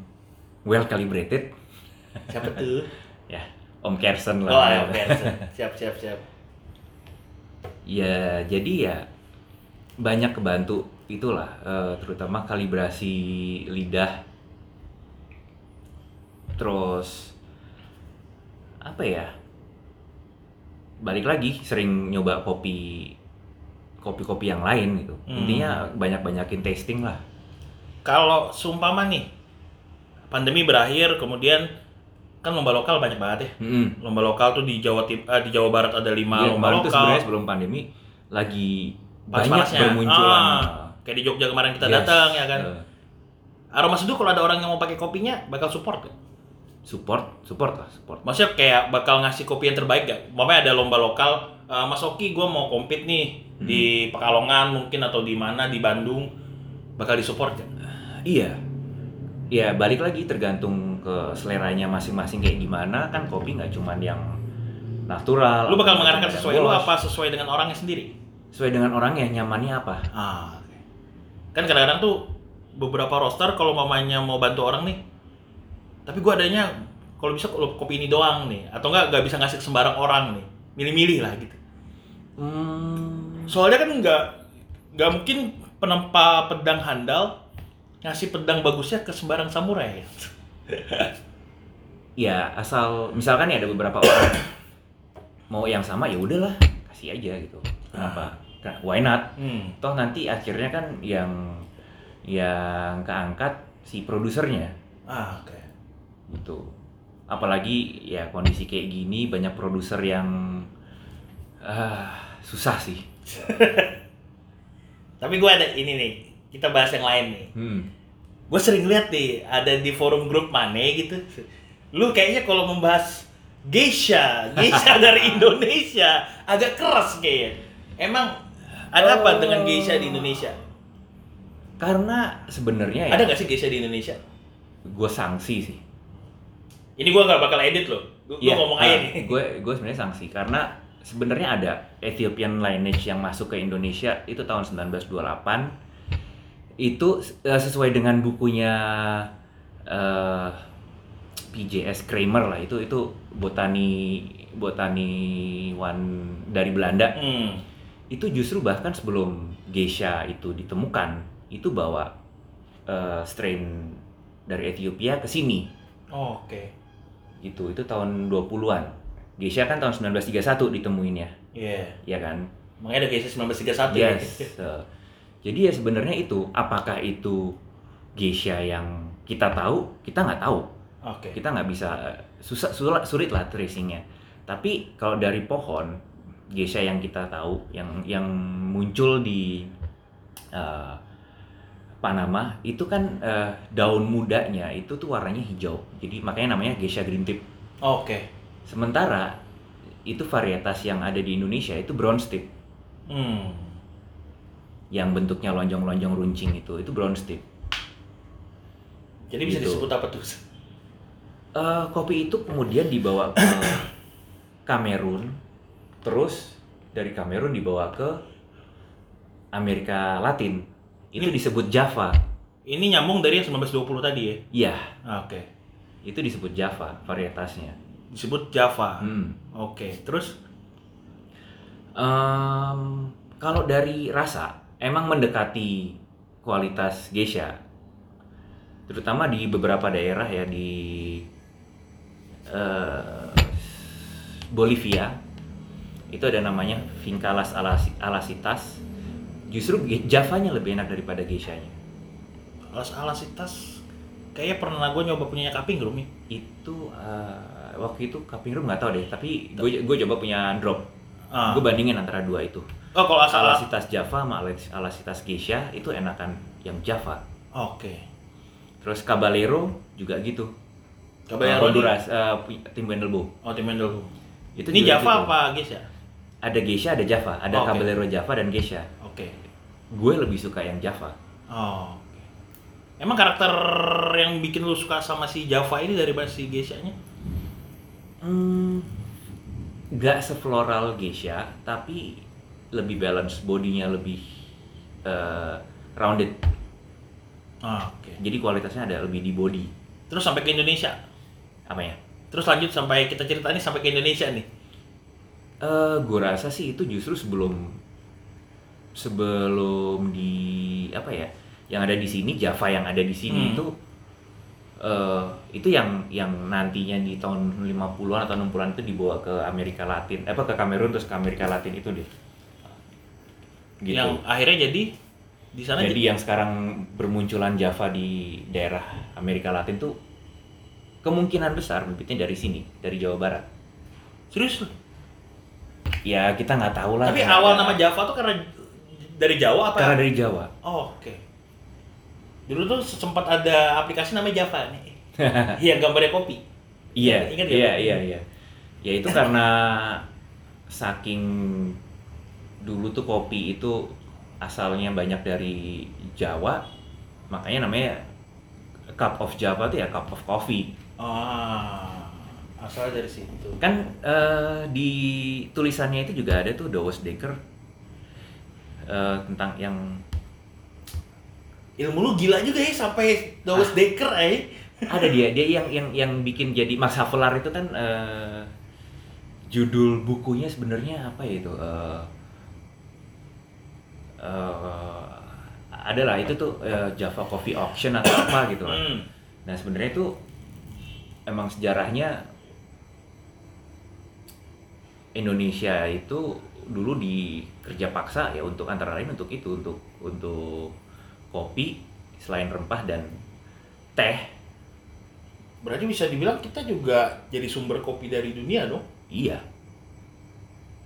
well calibrated. Siapa tuh? Ya, Om Kersen lah. Oh, ayo, Benson. Siap, siap, siap. Ya, jadi ya banyak kebantu itulah, eh, terutama kalibrasi lidah. Terus apa ya? Balik lagi sering nyoba kopi kopi-kopi yang lain gitu. Hmm. Intinya banyak-banyakin tasting lah. Kalau seumpama nih, pandemi berakhir, kemudian kan lomba lokal banyak banget ya. Mm-mm. Lomba lokal tuh di Jawa eh, di Jawa Barat ada lima Iya, lomba lokal. sebenarnya sebelum pandemi lagi banyak Panas-panasnya. bermunculan. Ah, kayak di Jogja kemarin kita Yes. datang ya kan. Eh, Aroma Seduh kalau ada orang yang mau pakai kopinya bakal support gak? support, support lah, support. Maksudnya kayak bakal ngasih kopi yang terbaik gak? Umpamanya ada lomba lokal, eh, Mas Oki gue mau compete nih Hmm. di Pekalongan mungkin atau di mana di Bandung, bakal disupport gak? Iya. Ya balik lagi tergantung ke seleranya masing-masing kayak gimana kan kopi nggak cuman yang natural. Lu bakal mengarahkan sesuai lu apa sesuai dengan orangnya sendiri? Sesuai dengan orangnya nyamannya apa. Ah. Kan kadang-kadang tuh beberapa roster kalau mamanya mau bantu orang nih, tapi gua adanya kalau bisa kalau kopi ini doang nih, atau enggak nggak bisa ngasih sembarang orang nih, milih-milih lah gitu. Hmm, Soalnya kan nggak nggak mungkin penempa pedang handal ngasih pedang bagusnya ke sembarang samurai. ya asal misalkan ya ada beberapa orang mau yang sama ya udahlah kasih aja gitu. Kenapa? Ka- Why not? Hmm. Toh nanti akhirnya kan yang yang keangkat si produsernya. Ah, oke. gitu apalagi ya kondisi kayak gini banyak produser yang ah susah sih Tapi gua ada ini nih, kita bahas yang lain nih. hmm. Gue sering lihat nih ada di forum grup mana gitu. Lu kayaknya kalau membahas geisha, geisha dari Indonesia agak keras kayaknya. Emang ada apa dengan geisha di Indonesia? karena sebenarnya ya Ada nggak sih geisha di Indonesia? gue sanksi sih Ini gua nggak bakal edit loh. Gue Iya, ngomong aja ah, nih. gue gue sebenarnya sanksi karena sebenarnya ada Ethiopian lineage yang masuk ke Indonesia itu tahun 1928 itu eh, sesuai dengan bukunya eh, PJS Kramer lah itu itu botani botaniwan dari Belanda Hmm. Itu justru bahkan sebelum geisha itu ditemukan itu bawa eh, strain dari Ethiopia ke sini Oh, Oke. itu itu tahun 20-an geisha kan tahun 1931 ditemuinnya Iya. ya kan Makanya ada geisha 1931 ya. yes Eh, jadi ya sebenarnya itu apakah itu geisha yang kita tahu kita nggak tahu Oke. kita nggak bisa eh, susah sulit, sulit lah tracingnya tapi kalau dari pohon geisha yang kita tahu yang yang muncul di eh, Panama itu kan eh, daun mudanya itu tuh warnanya hijau jadi makanya namanya geisha green tip Oke. sementara itu varietas yang ada di Indonesia itu brown tip Hmm. yang bentuknya lonjong-lonjong runcing itu itu brown tip Jadi bisa Gitu. disebut apa tuh? Eh, kopi itu kemudian dibawa ke Kamerun, terus dari Kamerun dibawa ke Amerika Latin. Itu disebut Java. Ini nyambung dari yang 1920 tadi ya? Iya, Oke. itu disebut Java varietasnya. Disebut Java. Hmm. Oke. Terus? Em, kalau dari rasa, emang mendekati kualitas geisha, terutama di beberapa daerah ya di eh, Bolivia itu ada namanya Vincalas alasi- alasitas. Justru Javanya lebih enak daripada geishanya. Alas alasitas kayaknya pernah gue nyoba punya kaping Rumi. Itu eh, waktu itu cupping room nggak tahu deh tapi gue gue coba punya drop Ah. gue bandingin antara dua itu Oh, kalau asal alasitas Java sama alas- alasitas Geisha itu enakan yang Java Oke. terus Caballero juga gitu Caballero Uh, Honduras uh, tim Wendelbo Oh, tim dulu. itu Ini Java gitu. apa, guys ya? Ada Geisha ada Java ada Oke. Caballero Java dan Geisha Oke. gue lebih suka yang Java Oh, oke. Emang karakter yang bikin lu suka sama si Java ini dari si Geisha-nya? Hmm, nggak sefloral Geisha, tapi lebih balance, bodinya lebih eh, rounded. Ah, oke. Jadi kualitasnya ada lebih di body. Terus sampai ke Indonesia. Apa ya? Terus lanjut sampai kita cerita nih sampai ke Indonesia nih. Eh, gue rasa sih itu justru sebelum sebelum di apa ya? Yang ada di sini Java yang ada di sini Hmm. itu eh itu yang yang nantinya di tahun 50-an atau 60-an itu dibawa ke Amerika Latin, apa ke Kamerun terus ke Amerika Latin itu deh. Gitu. Yang akhirnya jadi di sana Jadi yang sekarang bermunculan Java di daerah Amerika Latin tuh kemungkinan besar bibitnya dari sini, dari Jawa Barat. serius? Ya kita nggak tahu lah. Tapi karena- awal nama Java tuh karena dari Jawa apa? karena dari Jawa. Oh, oke. Dulu tuh sempat ada aplikasi namanya Java nih. Yang gambarnya kopi. Iya, Ingat ya? iya, iya, iya. Ya itu karena saking dulu tuh kopi itu asalnya banyak dari Jawa, makanya namanya cup of Java tuh ya cup of coffee. Ah, asal dari situ. Kan eh, di tulisannya itu juga ada tuh Dawes Dekker eh, tentang yang Ilmu lu gila juga ya sampai Dawes Dekker eh. ada dia dia yang yang yang bikin jadi Max Havelaar itu kan eh, judul bukunya sebenarnya apa ya itu eh eh, adalah itu tuh eh, Java Coffee Auction atau apa gitu lah. Hmm. Nah sebenarnya itu emang sejarahnya Indonesia itu dulu di kerja paksa ya untuk antara lain untuk itu untuk untuk kopi selain rempah dan teh Berarti bisa dibilang kita juga jadi sumber kopi dari dunia dong. iya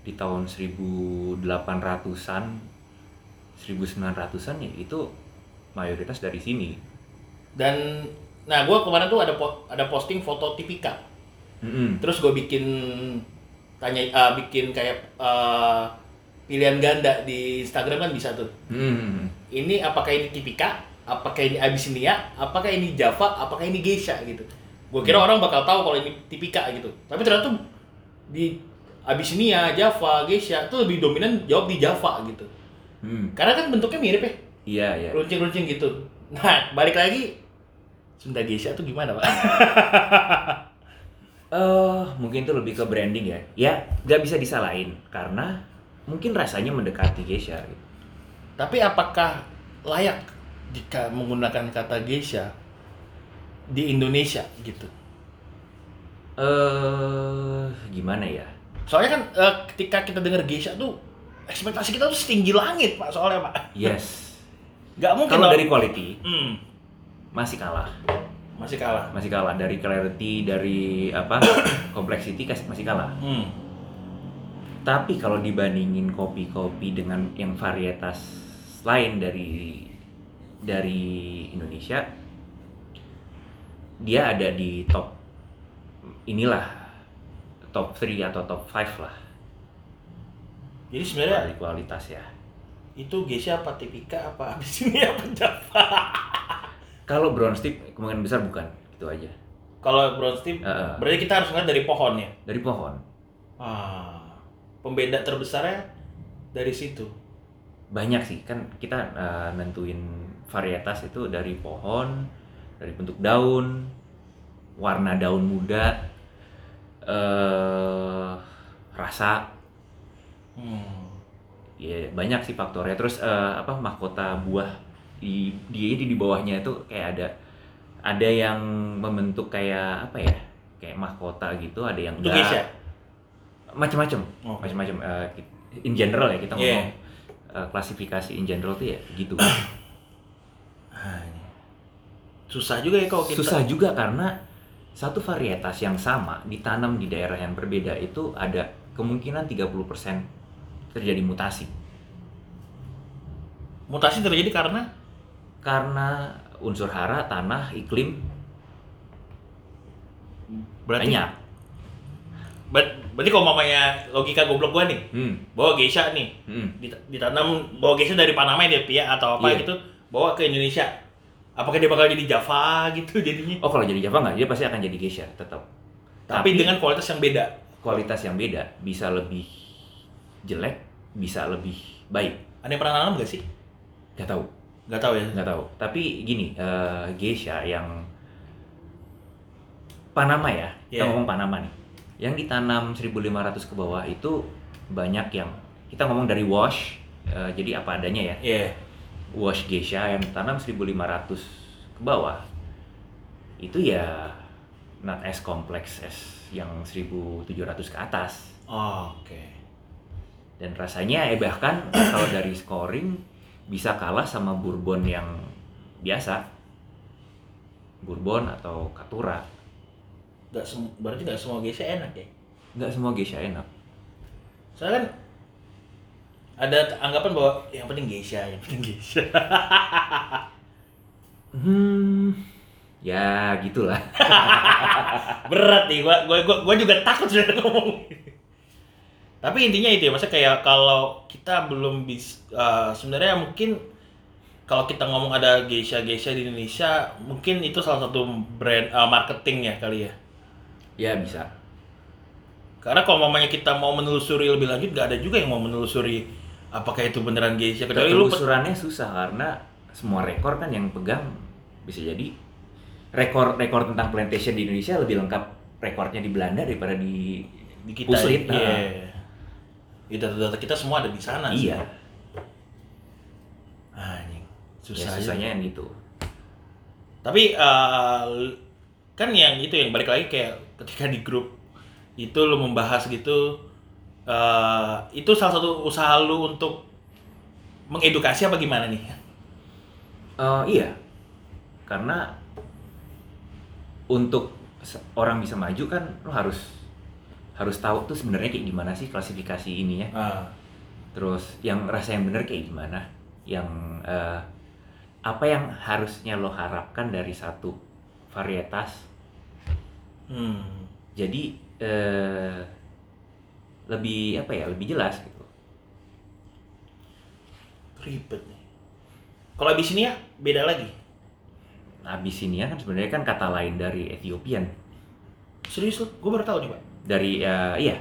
di tahun 1800-an 1900-an ya itu mayoritas dari sini Dan nah gue kemarin tuh ada po- ada posting foto tipika. Mm-mm. Terus gue bikin tanya ah, bikin kayak ah, pilihan ganda di Instagram kan bisa tuh. Mm. Ini apakah ini tipika? Apakah ini Abyssinia? Apakah ini Java? Apakah ini Geisha gitu? Gue kira orang bakal tahu kalau ini tipika gitu. Tapi ternyata di Abyssinia, Java, Geisha itu lebih dominan jawab di Java gitu. Mm. Karena kan bentuknya mirip ya, iya iya runcing-runcing gitu. Nah, balik lagi Sunda Geisha tuh gimana, Pak? Eh, mungkin itu lebih ke branding ya. Ya, nggak bisa disalahin karena mungkin rasanya mendekati Geisha. Gitu. Tapi apakah layak jika menggunakan kata geisha di Indonesia gitu? Eh, gimana ya? Soalnya kan eh, ketika kita dengar geisha tuh ekspektasi kita tuh setinggi langit pak soalnya pak. Yes. Gak mungkin Kalau dari quality Hmm, masih kalah, masih kalah. masih kalah dari clarity, dari apa complexity masih kalah. Hmm. Tapi kalau dibandingin kopi-kopi dengan yang varietas lain dari dari Indonesia, dia ada di top inilah top 3 atau top 5 lah Jadi sebenarnya dari kualitas ya. itu geisha apa tipika apa abis ini apa Java? Kalau brown steep kemungkinan besar bukan, gitu aja. Kalau brown steep, Heeh. berarti kita harus ngeliat dari pohonnya. Dari pohon. Ah, pembeda terbesarnya dari situ. Banyak sih, kan kita eh, nentuin varietas itu dari pohon, dari bentuk daun, warna daun muda, eh rasa, Hmm. ya banyak sih faktornya. Terus eh, apa mahkota buah di di di, di bawahnya itu kayak ada ada yang membentuk kayak apa ya? Kayak mahkota gitu, ada yang Itu enggak. macam-macam Oh. macam-macam eh, ki- in general ya kita ngomong eh, klasifikasi in general tuh ya gitu Ah. Susah juga ya kalau kita. susah juga karena satu varietas yang sama ditanam di daerah yang berbeda itu ada kemungkinan 30% terjadi mutasi. Mutasi terjadi karena Karena unsur hara, tanah, iklim berarti banyak. ber- berarti kalau mamanya logika goblok gua nih, Hmm. bawa geisha nih, hmm. dit- ditanam bawa geisha dari Panama dia pia atau apa Iya. gitu, bawa ke Indonesia. Apakah dia bakal jadi Java gitu jadinya? Oh kalau jadi Java nggak, dia pasti akan jadi geisha tetap. Tapi, dengan kualitas yang beda. kualitas yang beda, bisa lebih jelek, bisa lebih baik. Ada yang pernah nanam gak sih? Gak tahu, Gak tahu ya. nggak tahu. Tapi gini, eh, geisha yang Panama ya, kita Iya. ngomong Panama nih. Yang ditanam 1500 ke bawah itu banyak yang kita ngomong dari wash, eh, jadi apa adanya ya. Iya. Wash geisha yang ditanam 1500 ke bawah itu ya not as complex as yang 1700 ke atas. Oh, Oke. dan rasanya eh bahkan kalau dari scoring bisa kalah sama bourbon yang biasa bourbon atau katura Gak sem- berarti gak semua geisha enak ya? nggak semua geisha enak Soalnya kan ada anggapan bahwa yang penting geisha, yang penting geisha. hmm ya gitulah Berat nih, gua gua gua, gua juga takut sebenarnya ngomong. Tapi intinya itu ya, maksudnya kayak kalau kita belum bisa sebenarnya mungkin kalau kita ngomong ada geisha-geisha di Indonesia, mungkin itu salah satu brand eh, marketing ya kali ya. ya bisa Karena kalau mamanya kita mau menelusuri lebih lanjut, gak ada juga yang mau menelusuri apakah itu beneran geisha. Kecuali lu penelusurannya susah karena semua rekor kan yang pegang bisa jadi rekor rekor tentang plantation di Indonesia lebih lengkap rekornya di Belanda daripada di di kita Puslit, iya. Ya, data-data kita semua ada di sana. sih. iya Anjing. ya, Susah aja. susahnya yang gitu Tapi eh, kan yang itu yang balik lagi kayak ketika di grup itu lu membahas gitu eh, itu salah satu usaha lu untuk mengedukasi apa gimana nih? Eh, iya, karena untuk orang bisa maju kan lo harus harus tahu tuh sebenarnya kayak gimana sih klasifikasi ininya. Ah, Terus yang rasa yang benar kayak gimana? Yang eh, apa yang harusnya lo harapkan dari satu varietas? hmm. Jadi eh, lebih apa ya? Lebih jelas gitu. Ribet nih. Kalau Abyssinia beda lagi. Abyssinia kan sebenarnya kan kata lain dari Ethiopian. Serius lu? Gue baru tahu nih, Pak. Dari eh, iya,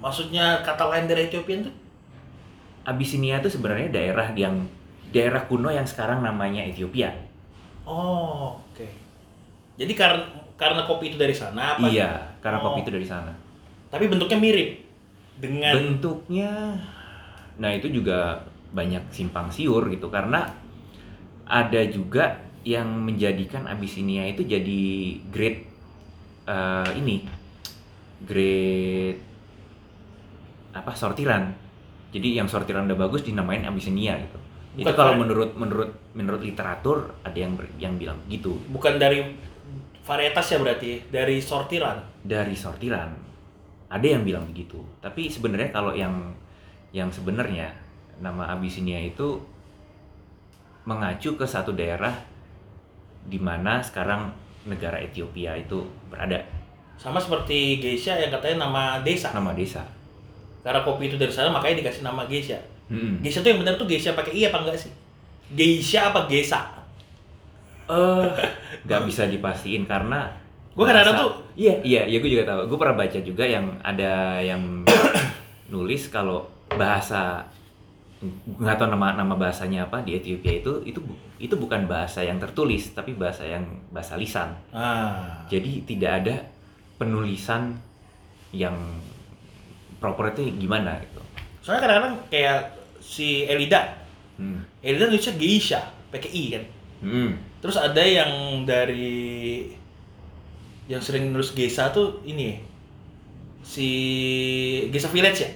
Maksudnya kata lain dari Ethiopian tuh? Abyssinia itu sebenarnya daerah yang daerah kuno yang sekarang namanya Ethiopia. Oh, oke. Jadi karena karena kopi itu dari sana apa? Iya, karena Oh. kopi itu dari sana. Tapi bentuknya mirip dengan Bentuknya, nah itu juga banyak simpang siur gitu karena ada juga yang menjadikan Abyssinia itu jadi grade eh, ini, grade apa sortiran. Jadi yang sortiran udah bagus dinamain Abyssinia gitu. itu Bukan kalau vari- menurut menurut menurut literatur ada yang yang bilang gitu bukan dari varietas ya berarti dari sortiran. dari sortiran ada yang bilang begitu tapi sebenarnya kalau yang yang sebenarnya nama Abyssinia itu mengacu ke satu daerah di mana sekarang negara Ethiopia itu berada Sama seperti geisha yang katanya nama desa. nama desa Karena kopi itu dari sana makanya dikasih nama geisha. Mm-mm. Geisha tuh yang benar tuh geisha pakai i apa enggak sih? Geisha apa gesa? eh nggak bisa dipastiin karena Gua kadang-kadang bahasa- tuh- iya iya iya gue juga tahu gue pernah baca juga yang ada yang nulis kalau bahasa nggak tahu nama nama bahasanya apa di Ethiopia itu itu itu bukan bahasa yang tertulis tapi bahasa yang bahasa lisan Ah. jadi tidak ada penulisan yang proper itu gimana gitu Soalnya kadang-kadang kayak si Elida, hmm. Elida nulisnya geisha, pakai i kan. Hmm. Terus ada yang dari yang sering nulis Gesa tuh ini si Gesa Village ya.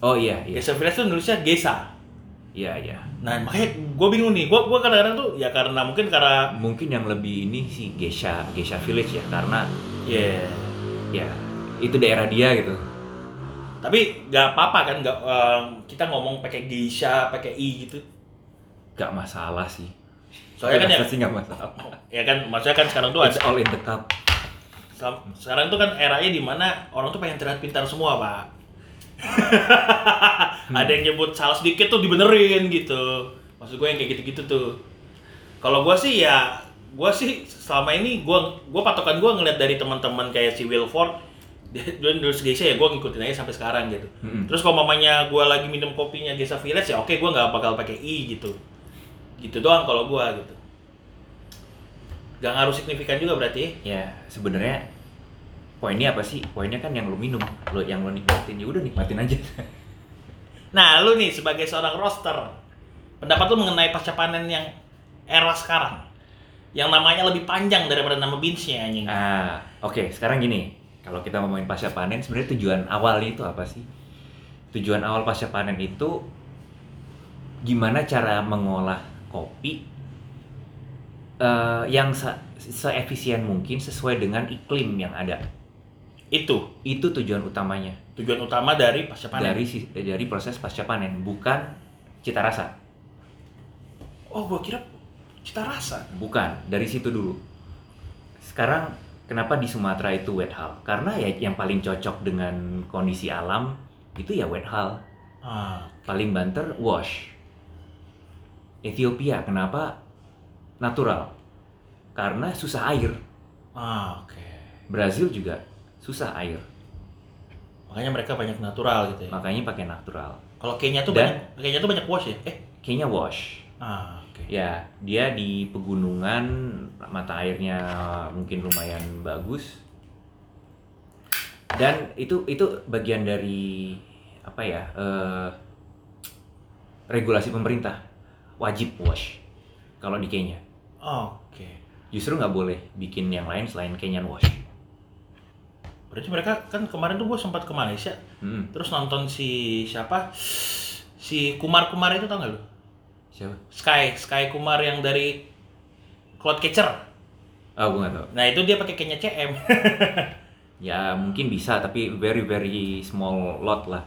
oh iya iya Gesa Village tuh nulisnya Gesa. Iya, iya. Nah makanya gue bingung nih, gue gue kadang-kadang tuh ya karena mungkin karena Mungkin yang lebih ini sih Geisha, Geisha Village ya, karena ya ya itu daerah dia gitu. tapi nggak apa-apa kan nggak eh, kita ngomong pakai geisha, pakai i gitu. Gak masalah sih. Soalnya kan ya, sih gak masalah. ya kan maksudnya kan sekarang tuh ada It's all in the cup. Sekarang- Sekarang tuh kan eranya di mana orang tuh pengen terlihat pintar semua, Pak. Ada yang nyebut salah sedikit tuh dibenerin gitu. Maksud gue yang kayak gitu-gitu tuh. Kalau gue sih ya, gue sih selama ini gue gue patokan gue ngeliat dari teman-teman kayak si Wilford, dia nulis Geisha ya gue ngikutin aja sampai sekarang gitu. Mm-mm. Terus kalau mamanya gue lagi minum kopinya Geisha Village ya oke gue nggak bakal pakai i gitu. Gitu doang kalau gue gitu. Gak ngaruh signifikan juga berarti. Ya, sebenarnya poinnya apa sih? Poinnya kan yang lo minum, lo yang lo nikmatin ya udah nikmatin aja. Nah, lu nih sebagai seorang roster, pendapat lu mengenai pasca panen yang era sekarang, yang namanya lebih panjang daripada nama beansnya anjing. Ah, oke. Sekarang gini, kalau kita ngomongin pasca panen, sebenarnya tujuan awalnya itu apa sih? Tujuan awal pasca panen itu gimana cara mengolah kopi eh, yang se seefisien mungkin sesuai dengan iklim yang ada. Itu Itu tujuan utamanya tujuan utama dari pasca panen. dari dari proses pasca panen, bukan cita rasa. Oh, gua kira cita rasa. Bukan, dari situ dulu. Sekarang kenapa di Sumatera itu wet hull? Karena ya yang paling cocok dengan kondisi alam itu ya wet hull. Ah, Paling banter wash. Ethiopia kenapa natural? Karena susah air. ah oke. Brazil juga susah air. Makanya mereka banyak natural gitu ya. Makanya pakai natural. Kalau Kenya tuh Dan- banyak Kenya tuh banyak wash ya? Eh, Kayaknya wash. ah oke. Ya, dia di pegunungan mata airnya mungkin lumayan bagus. Dan itu itu bagian dari apa ya? eh, regulasi pemerintah wajib wash kalau di Kenya. Oke. Justru nggak boleh bikin yang lain selain Kenyan wash. Berarti mereka kan kemarin tuh gua sempat ke Malaysia, Hmm, terus nonton si siapa? Si Kumar Kumar itu tau gak lu? siapa? Sky, Sky Kumar yang dari Cloudcatcher. Ah, gue nggak tahu. Nah itu dia pakai Kenya CM. Ya mungkin bisa, tapi very very small lot lah.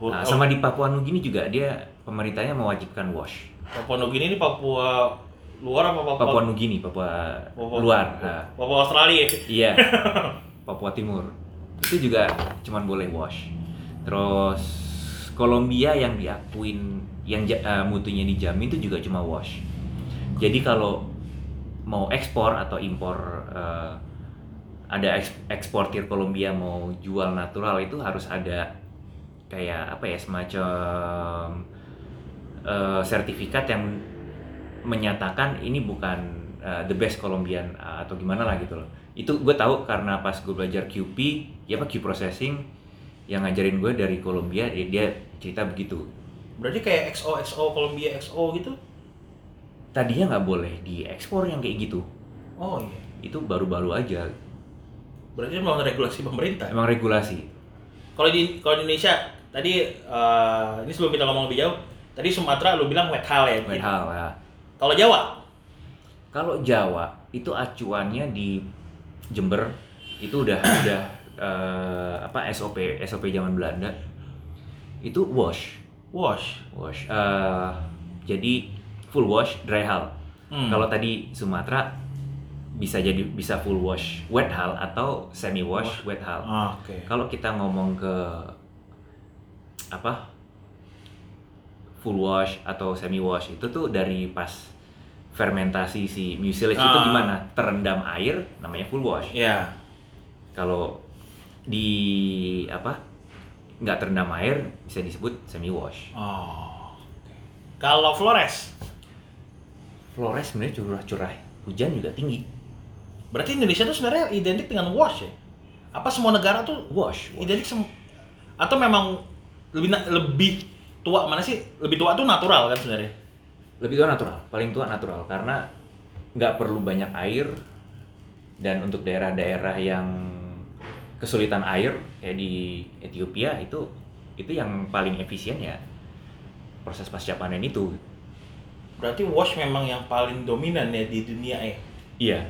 Oh, Nah, sama di Papua Nugini juga dia pemerintahnya mewajibkan wash. Papua Nugini ini Papua luar apa Papua? Papua Nugini, Papua Papua- luar. Nah, Papua Australia. iya, Papua Timur. Itu juga cuman boleh wash. Terus Kolombia yang diakuin, yang eh, mutunya dijamin itu juga cuma wash. Jadi kalau mau ekspor atau impor eh, ada eks- eksportir Kolombia mau jual natural itu harus ada kayak apa ya semacam eh, sertifikat yang menyatakan ini bukan uh, the best Colombian uh, atau gimana lah gitu loh. Itu gue tahu karena pas gue belajar QP, ya apa Q processing yang ngajarin gue dari Kolombia dia, dia cerita begitu. Berarti kayak XO XO Colombia XO gitu? Tadinya nggak boleh diekspor yang kayak gitu. Oh iya. Itu baru-baru aja. Berarti melawan regulasi pemerintah. Emang regulasi. Kalau di kalau di Indonesia tadi eh, ini sebelum kita ngomong lebih jauh, tadi Sumatera lu bilang wet hull ya. Wet hull, ya. Kalau Jawa, Kalau Jawa itu acuannya di Jember itu udah udah eh, apa SOP SOP zaman Belanda itu wash wash. wash Eh, jadi full wash dry hull Hmm. kalau tadi Sumatera bisa jadi bisa full wash wet hull atau semi wash wet hull Ah, Oke. kalau kita ngomong ke apa full wash atau semi wash itu tuh dari pas fermentasi si mucilage itu Ah. gimana terendam air namanya full wash Ya. kalau di apa nggak terendam air bisa disebut semi wash Oh. Kalau Flores, Flores sebenarnya curah-curah hujan juga tinggi berarti Indonesia tuh sebenarnya identik dengan wash ya? Apa semua negara tuh wash, wash. identik sem atau memang lebih lebih tua mana sih? Lebih tua tuh natural kan sebenarnya? Lebih tua natural paling tua natural karena nggak perlu banyak air dan untuk daerah-daerah yang kesulitan air kayak di Ethiopia itu itu yang paling efisien ya proses pasca panen itu. Berarti wash memang yang paling dominan ya di dunia ya. Iya.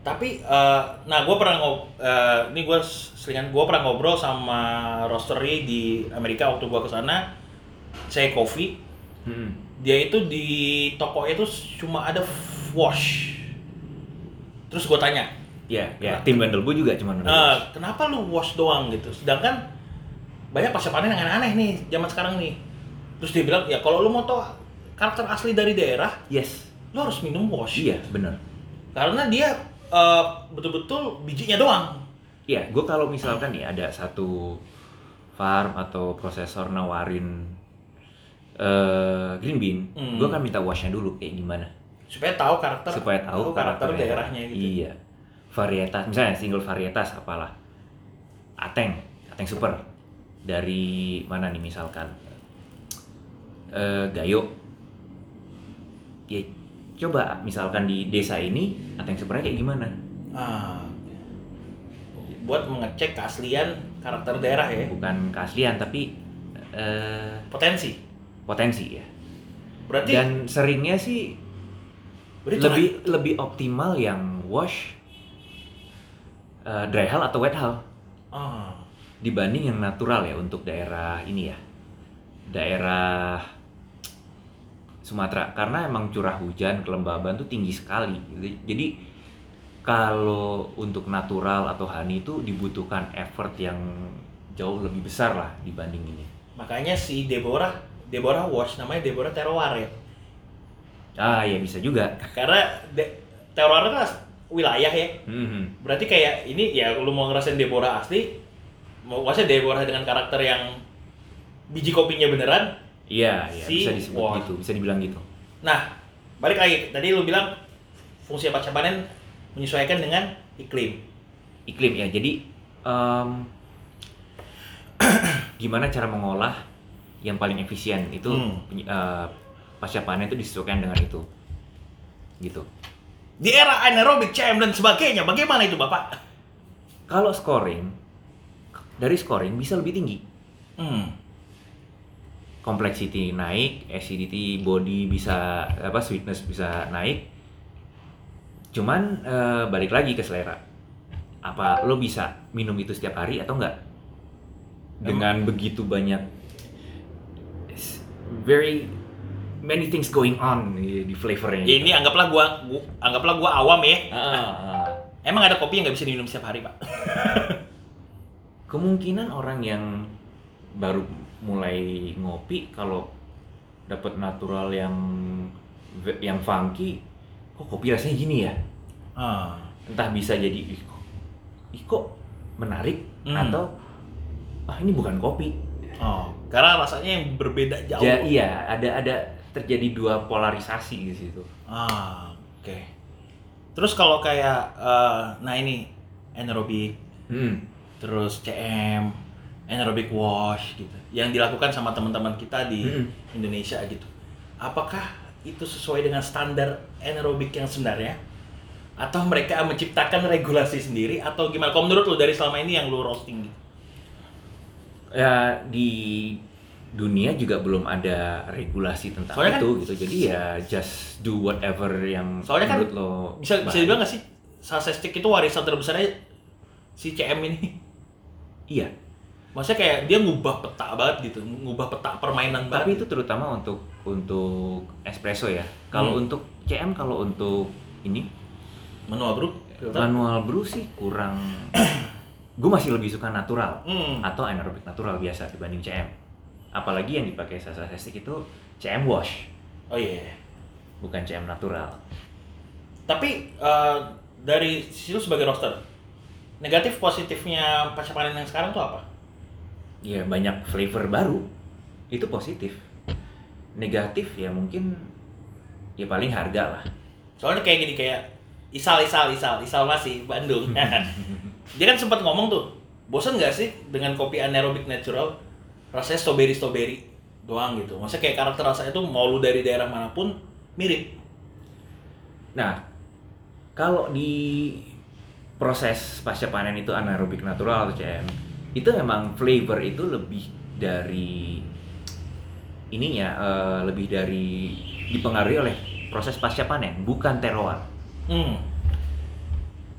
Tapi, eh, nah gue pernah ngob, eh, ini gue seringan gue pernah ngobrol sama roastery di Amerika waktu gue ke sana, saya coffee, Hmm. Dia itu di toko itu cuma ada wash. Terus gue tanya, Iya, ya. Tim Bandelbo juga cuman ada "Eh, kenapa lu wash doang gitu? Sedangkan banyak pasca panen yang aneh-aneh nih zaman sekarang nih. Terus dia bilang, ya kalau lu mau tau karakter asli dari daerah, Yes. lu harus minum wash. Iya, benar. Karena dia eh, betul-betul bijinya doang. Iya, gue kalau misalkan nih ada satu farm atau prosesor nawarin eh green bean, Hmm. gue akan minta washnya dulu kayak gimana, Supaya tahu karakter supaya tahu karakter karakter daerahnya gitu. Iya, varietas, misalnya single varietas apalah, ateng, ateng super dari mana nih misalkan, eh gayo, ya coba misalkan di desa ini ateng supernya kayak gimana? Ah. Buat mengecek keaslian karakter daerah ya. Bukan keaslian tapi eh Potensi. Potensi ya. Berarti Dan seringnya sih berarti lebih lebih optimal yang wash eh, dry hull atau wet hull Ah. dibanding yang natural ya untuk daerah ini ya. Daerah Sumatera karena emang curah hujan kelembaban tuh tinggi sekali. Jadi- Jadi kalau untuk natural atau honey itu dibutuhkan effort yang jauh lebih besar lah dibanding ini. Makanya si Deborah, Deborah Wash namanya Deborah Terroir ya. Ah ya bisa juga. Karena de- Terroir kan wilayah ya. Mhm. Berarti kayak ini ya lu mau ngerasain Deborah asli, mau maksudnya Deborah dengan karakter yang biji kopinya beneran. Iya, iya Si bisa disebut gitu, bisa dibilang gitu. Nah, balik lagi tadi lu bilang fungsi pasca panen menyesuaikan dengan iklim. Iklim ya, jadi em, gimana cara mengolah yang paling efisien itu Hmm. eh, pasca panen itu disesuaikan dengan itu, gitu. Di era anaerobic CM dan sebagainya, bagaimana itu Bapak? Kalau scoring dari scoring bisa lebih tinggi, Hmm. complexity naik, acidity, body bisa apa sweetness bisa naik. Cuman eh, balik lagi ke selera. Apa lo bisa minum itu setiap hari atau enggak? Dengan begitu banyak very many things going on di, di flavornya. Ya, ini anggaplah gua, gua anggaplah gua awam ya. Ah, ah. Emang ada kopi yang nggak bisa diminum setiap hari, Pak? kemungkinan orang yang baru mulai ngopi kalau dapat natural yang yang funky kok kopi rasanya gini ya Ah. entah bisa jadi ih kok, ih, kok menarik Hmm. atau ah ini bukan kopi Oh, karena rasanya yang berbeda jauh. ja, iya ada ada terjadi dua polarisasi di situ Ah, oke. Terus kalau kayak eh, nah ini anaerobic, hmm. terus CM, anaerobic wash gitu. Yang dilakukan sama teman-teman kita di Hmm. Indonesia gitu. Apakah itu sesuai dengan standar anaerobic yang sebenarnya? Atau mereka menciptakan regulasi sendiri atau gimana? Kalau menurut lu dari selama ini yang lu roasting gitu? Ya di dunia juga belum ada regulasi tentang Soalnya kan- itu gitu jadi ya just do whatever yang Soalnya kan menurut lo Bisa bisa dibilang nggak sih sausage stick itu warisan terbesarnya si CM ini? iya Maksudnya kayak dia ngubah peta banget gitu, ngubah peta permainan banget. tapi itu terutama untuk untuk espresso ya kalau Hmm. untuk CM kalau untuk ini manual bro. manual brew sih kurang gue masih lebih suka natural Hmm. atau anaerobic natural biasa dibanding CM apalagi yang dipakai Sasa Sestik itu CM wash Oh iya. bukan CM natural Tapi eh, dari sisi lu sebagai roster, negatif positifnya pasca panen yang sekarang tuh apa? ya banyak flavor baru itu positif negatif ya mungkin ya paling harga lah Soalnya kayak gini kayak Isal Isal Isal Isal masih Bandung. Dia kan sempat ngomong tuh, bosan nggak sih dengan kopi anaerobic natural rasanya strawberry strawberry doang gitu. Maksudnya kayak karakter rasanya tuh mau lu dari daerah mana pun mirip. Nah, kalau di proses pasca panen itu anaerobik natural atau CM, itu memang flavor itu lebih dari ininya eh, lebih dari dipengaruhi oleh proses pasca panen, bukan terroir. Hmm.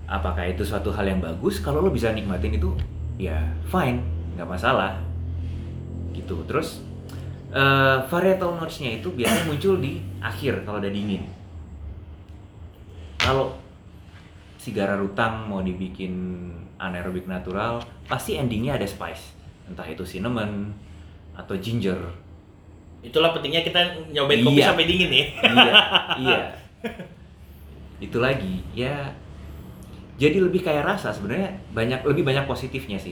Apakah itu suatu hal yang bagus? Kalau lo bisa nikmatin itu, ya fine, nggak masalah. Gitu. Terus eh, varietal notes-nya itu biasanya muncul di akhir kalau udah dingin. Kalau sigara rutang mau dibikin anaerobik natural, pasti endingnya ada spice. Entah itu cinnamon atau ginger. Itulah pentingnya kita nyobain kopi Iya. sampai dingin ya. iya, iya. Itu lagi, ya. Jadi lebih kayak rasa sebenarnya banyak lebih banyak positifnya sih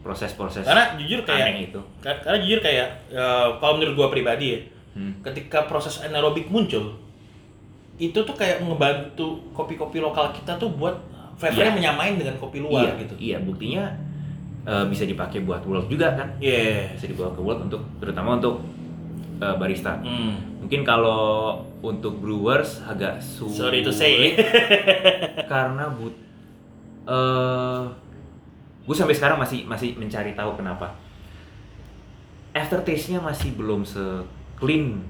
proses-proses Karena jujur kayak aneh itu. Ka- Karena jujur kayak eh, kalau menurut gua pribadi ya, Hmm. ketika proses anaerobik muncul, itu tuh kayak ngebantu kopi-kopi lokal kita tuh buat flavornya Iya. menyamain dengan kopi luar iya, gitu. Iya, buktinya eh, bisa dipakai buat world juga kan? Iya. Bisa dibawa ke world untuk terutama untuk eh, barista. Hmm. Mungkin kalau untuk brewers agak sulit Sorry to say. karena but eh gue sampai sekarang masih masih mencari tahu kenapa aftertaste-nya masih belum se clean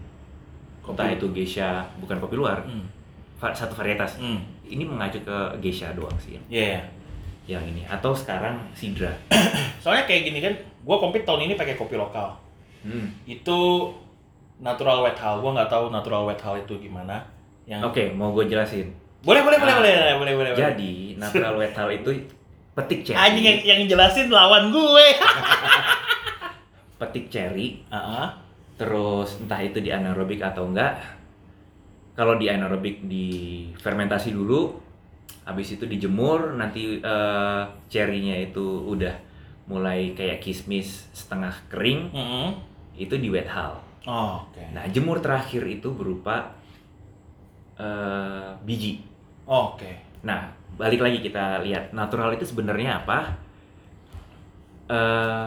Kopi. entah itu geisha bukan kopi luar Hmm. va- satu varietas Hmm. ini mengacu ke geisha doang sih Iya. yang ini atau sekarang sidra Soalnya kayak gini kan, gua kompet tahun ini pakai kopi lokal. Hmm. Itu natural wet hull. Gua nggak tahu natural wet hull itu gimana. Yang oke mau gue jelasin boleh boleh boleh Ah. boleh boleh boleh boleh. jadi natural wet hull itu petik cherry anjing yang, yang jelasin lawan gue. petik cherry Heeh. terus entah itu di anaerobik atau enggak kalau di anaerobik di fermentasi dulu habis itu dijemur nanti eh, cherry-nya itu udah mulai kayak kismis setengah kering Heeh. itu di wet hull Oh, oke. nah jemur terakhir itu berupa eh, biji Oke. nah balik lagi kita lihat natural itu sebenarnya apa Eh,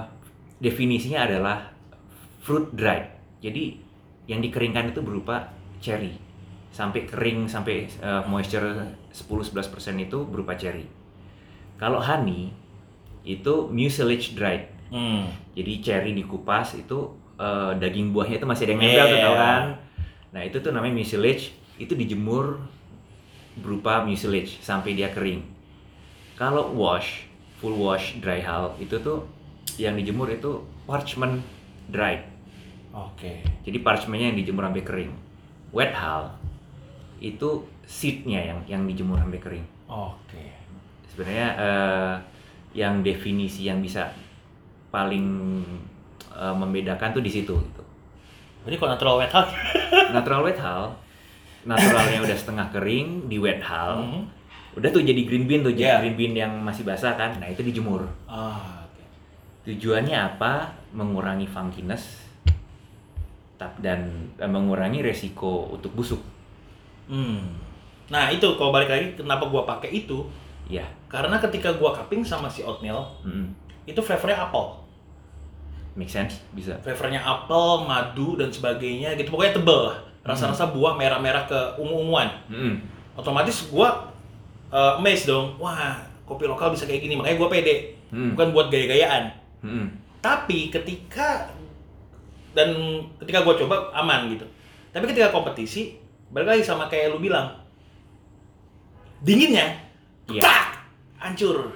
definisinya adalah fruit dried. Jadi yang dikeringkan itu berupa cherry. Sampai kering sampai eh, moisture 10-11% itu berupa cherry. Kalau honey itu mucilage dried. Hmm. Jadi cherry dikupas itu eh, daging buahnya itu masih ada yang nempel tuh Yeah. tau kan. Nah, itu tuh namanya mucilage, itu dijemur berupa mucilage sampai dia kering. Kalau wash, full wash dry hull itu tuh yang dijemur itu parchment dried. Oke. Jadi parchmentnya yang dijemur sampai kering. Wet hull itu seednya yang yang dijemur sampai kering. Oke. Sebenarnya eh, yang definisi yang bisa paling eh, membedakan tuh di situ gitu. Jadi kalau natural wet hull. Natural wet hull, naturalnya udah setengah kering di wet hull. Hmm. Udah tuh jadi green bean tuh, jadi Yeah. green bean yang masih basah kan. Nah, itu dijemur. Ah, oke. Tujuannya apa? Mengurangi funkiness dan eh, mengurangi resiko untuk busuk. Hmm. Nah, itu kalau balik lagi kenapa gua pakai itu? Ya. Karena ketika gua cupping sama si oatmeal, mm-mm. itu flavornya apel. Make sense? Bisa. Flavornya apel, madu dan sebagainya gitu. Pokoknya tebel lah. Rasa-rasa buah merah-merah ke ungu-unguan. Mm-mm. Otomatis gua uh, amazed dong. Wah, kopi lokal bisa kayak gini. Makanya gua pede. Hmm. Bukan buat gaya-gayaan. Mm-mm. Tapi ketika dan ketika gue coba aman gitu. Tapi ketika kompetisi balik lagi sama kayak lu bilang dinginnya Iya. tak hancur.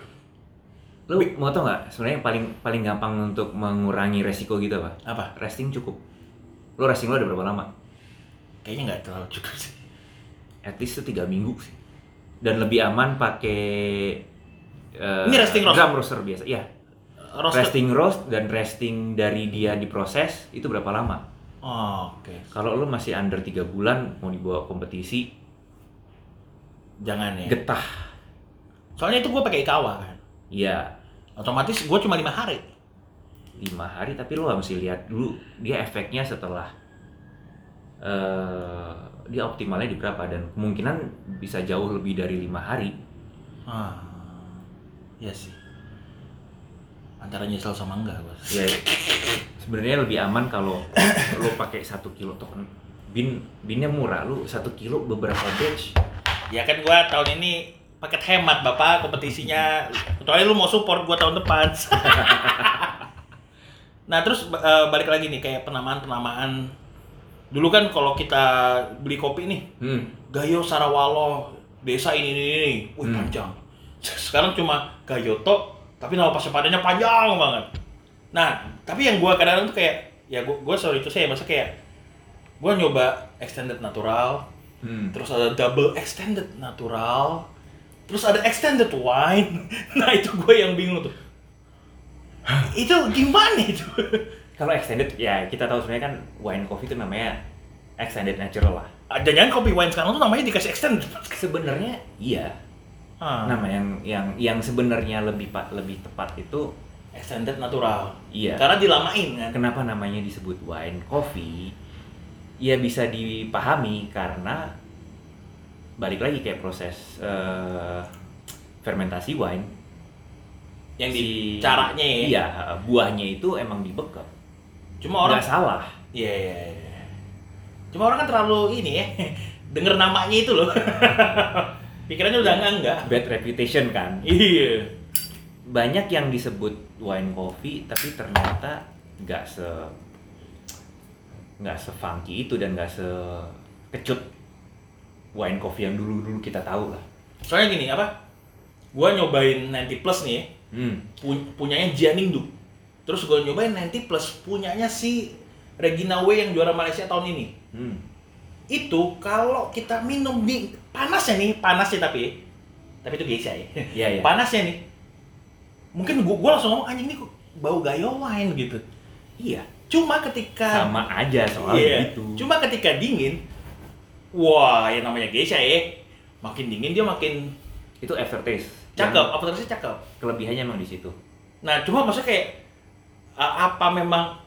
Lu mau tau nggak? Sebenarnya yang paling paling gampang untuk mengurangi resiko gitu apa? Apa? Resting cukup. Lu resting lu ada berapa lama? Kayaknya nggak terlalu cukup sih. At least itu tiga minggu sih. Dan lebih aman pakai eh, Ini resting roast? drum roaster biasa. Iya. Roasted. Resting roast dan resting dari dia diproses itu berapa lama? Oh, oke. Kalau lu masih under tiga bulan mau dibawa kompetisi, Jangan ya. getah. Soalnya itu gue pakai ikawa kan. Iya, Otomatis gue cuma lima hari. lima hari tapi lu mesti lihat dulu dia efeknya setelah eh dia optimalnya di berapa dan kemungkinan bisa jauh lebih dari lima hari Ah, iya sih. Antara nyesel sama enggak, bos. ya sebenarnya lebih aman kalau lu pakai satu kilo token bin binnya murah lu satu kilo beberapa batch Ya kan gua tahun ini paket hemat bapak kompetisinya. Kecuali lu mau support gua tahun depan. Nah terus eh, balik lagi nih kayak penamaan-penamaan. Dulu kan kalau kita beli kopi nih, Hmm. Gayo Sarawalo, desa ini ini ini, wih Hmm. panjang. Sekarang cuma Gayoto, tapi nama pasepadannya panjang banget. Nah, tapi yang gua kadang-kadang tuh kayak, ya gua, gua sorry itu saya masa kayak, gua nyoba extended natural, Hmm. terus ada double extended natural, terus ada extended wine. Nah itu gue yang bingung tuh. itu gimana itu? Kalau extended ya kita tahu sebenarnya kan wine coffee itu namanya extended natural lah. Jangan kopi wine sekarang tuh namanya dikasih extended. Sebenarnya iya. Ah, Nama yang yang yang sebenarnya lebih lebih tepat itu extended natural. iya. Karena dilamain kan. Kenapa namanya disebut wine coffee? Ya bisa dipahami karena balik lagi kayak proses eh, fermentasi wine. Yang di Si- caranya ya. Iya, buahnya itu emang dibekap. Cuma orang Nggak salah. Iya, iya, iya. Cuma orang kan terlalu ini ya. Denger namanya itu loh. Pikirannya udah enggak enggak. Bad reputation kan. Iya. Banyak yang disebut wine coffee tapi ternyata nggak se nggak se funky itu dan nggak se kecut wine coffee yang dulu dulu kita tahu lah. Soalnya gini, apa? Gua nyobain 90 plus nih ya. Hmm. pu- punyanya. Terus gue nyobain 90 plus punyanya si Regina W yang juara Malaysia tahun ini. Hmm. Itu kalau kita minum di panasnya nih, panasnya tapi tapi itu geisha ya. Iya, iya. Panasnya nih. Mungkin gua, gua langsung ngomong anjing ini kok bau gayo wine gitu. Iya. Cuma ketika Sama aja soal Iya. gitu. Cuma ketika dingin, wah yang namanya geisha ya. Makin dingin dia makin itu aftertaste. cakep, terusnya cakep. Kelebihannya emang di situ. Nah, cuma maksudnya kayak apa memang?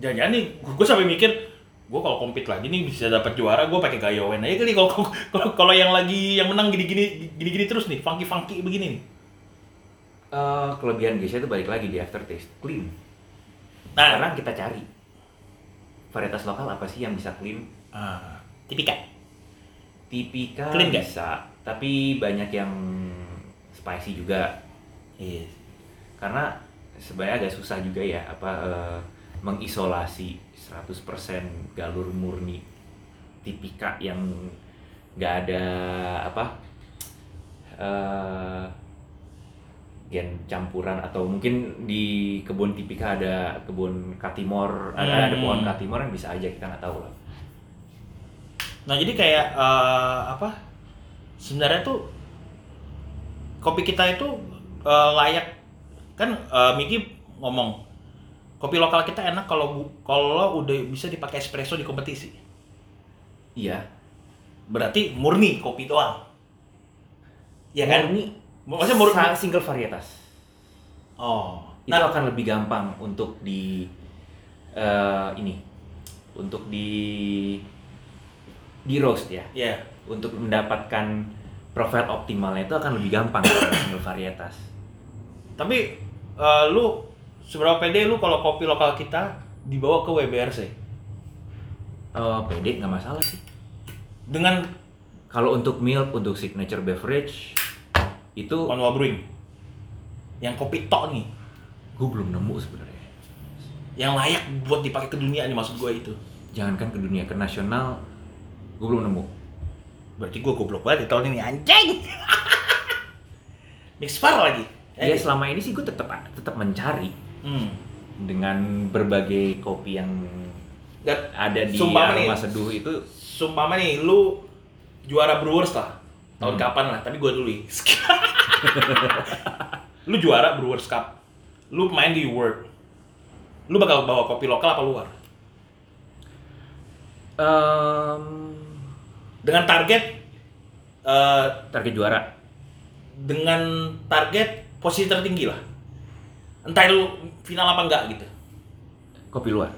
Jangan-jangan nih gue sampai mikir gue kalau compete lagi nih bisa dapat juara gue pakai gayowen aja kali kalau kalau kalau yang lagi yang menang gini-gini gini-gini terus nih funky funky begini nih. Eh, kelebihan geisha itu balik lagi di aftertaste, clean. nah. Sekarang kita cari. Varietas lokal apa sih yang bisa clean? ah, tipika. Tipika Clean bisa, tapi banyak yang spicy juga. iya. Karena sebenarnya agak susah juga ya apa eh, mengisolasi 100% galur murni tipika yang nggak ada apa eh gen campuran atau mungkin di kebun tipika ada kebun katimor ada ada Hmm. pohon katimor yang bisa aja kita nggak tahu lah nah jadi kayak eh, apa sebenarnya tuh kopi kita itu eh, layak kan eh, Miki ngomong kopi lokal kita enak kalau kalau udah bisa dipakai espresso di kompetisi. Iya. Berarti murni kopi doang. Ya kan? Murni maksudnya murni single varietas. Oh. Itu nah akan lebih gampang untuk di eh, ini untuk di di roast ya. Ya untuk mendapatkan profil optimalnya itu akan lebih gampang kalau single varietas. Tapi eh, lu seberapa pede lu kalau kopi lokal kita dibawa ke WBRC Eh pede nggak masalah sih. Dengan kalau untuk milk untuk signature beverage itu Manual Brewing. Yang kopi tok nih. Gue belum nemu sebenarnya. Yang layak buat dipakai ke dunia nih maksud gue itu. Jangankan ke dunia ke nasional gue belum nemu. Berarti gue goblok banget di tahun ini anjing! Mix par lagi ya selama ini sih gue tetap tetap mencari. Hmm. dengan berbagai kopi yang Dan ada di aroma seduh itu. sumpah nih lu juara Brewers lah. Tahun Hmm. kapan lah tapi gue dulu lu juara Brewers Cup. Lu main di World. Lu bakal bawa kopi lokal apa luar? Em, dengan target eh, target juara. dengan target posisi tertinggi lah. Entah itu final apa enggak gitu. Kopi luar.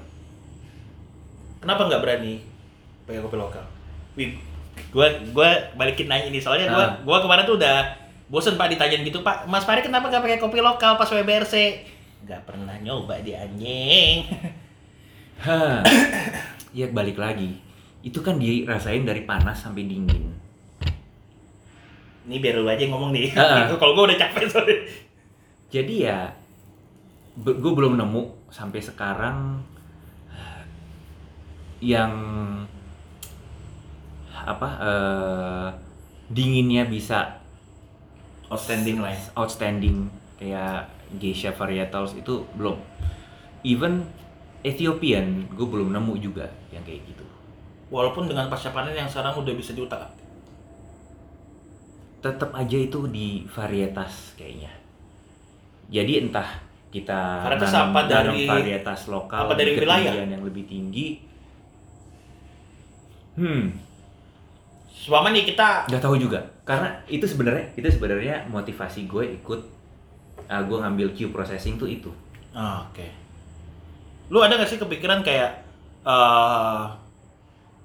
Kenapa nggak berani pakai kopi lokal? Wih, gua gua balikin nanya ini soalnya gua Ah. gua kemarin tuh udah bosen pak ditanyain gitu. Pak mas Fahri kenapa nggak pakai kopi lokal pas WBRC nggak pernah nyoba di anjing. Hah. ya balik lagi. Itu kan dirasain dari panas sampai dingin ini biar lu aja yang ngomong nih. Itu kalau gua udah capek soalnya jadi ya gue belum nemu sampai sekarang yang apa eh, dinginnya bisa Outstanding lah ya. outstanding. Kayak geisha varietals itu belum. Even Ethiopian gue belum nemu juga yang kayak gitu. Walaupun dengan pasca panen yang sekarang udah bisa diutak tetap aja itu di varietas kayaknya jadi entah kita Varietas nanam- apa dari- varietas lokal apa dari wilayah? yang lebih tinggi hmm Selama nih kita nggak tahu juga karena itu sebenarnya itu sebenarnya motivasi gue ikut uh, gue ngambil Q processing tuh itu Ah, oke. Lu ada gak sih kepikiran kayak eh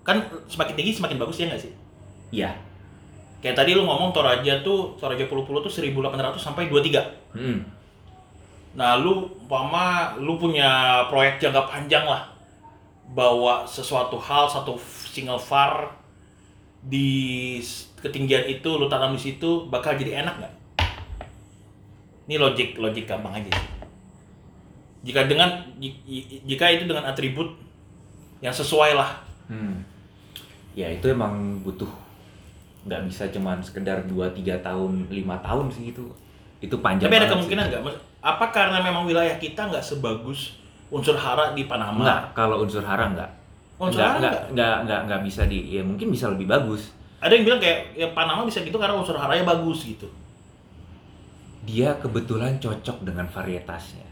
kan semakin tinggi semakin bagus ya nggak sih? iya Kayak tadi lu ngomong Toraja tuh Toraja Pulu-Pulu tuh 1800 sampai 23. hmm. Nah, lu umpama lu punya proyek jangka panjang lah. Bawa sesuatu hal satu single var di ketinggian itu lu tanam di situ bakal jadi enak nggak? Ini logik logik gampang aja. sih. Jika dengan ji- ji- jika itu dengan atribut yang sesuai lah. Hmm. ya itu emang butuh nggak bisa cuman sekedar 2-3 tahun 5 tahun sih itu itu panjang Tapi ada kemungkinan nggak? Apa karena memang wilayah kita nggak sebagus unsur hara di Panama? Enggak, kalau unsur hara enggak. Unsur enggak, hara enggak, enggak? enggak, enggak, enggak bisa di, ya mungkin bisa lebih bagus. Ada yang bilang kayak ya Panama bisa gitu karena unsur haranya bagus gitu. Dia kebetulan cocok dengan varietasnya.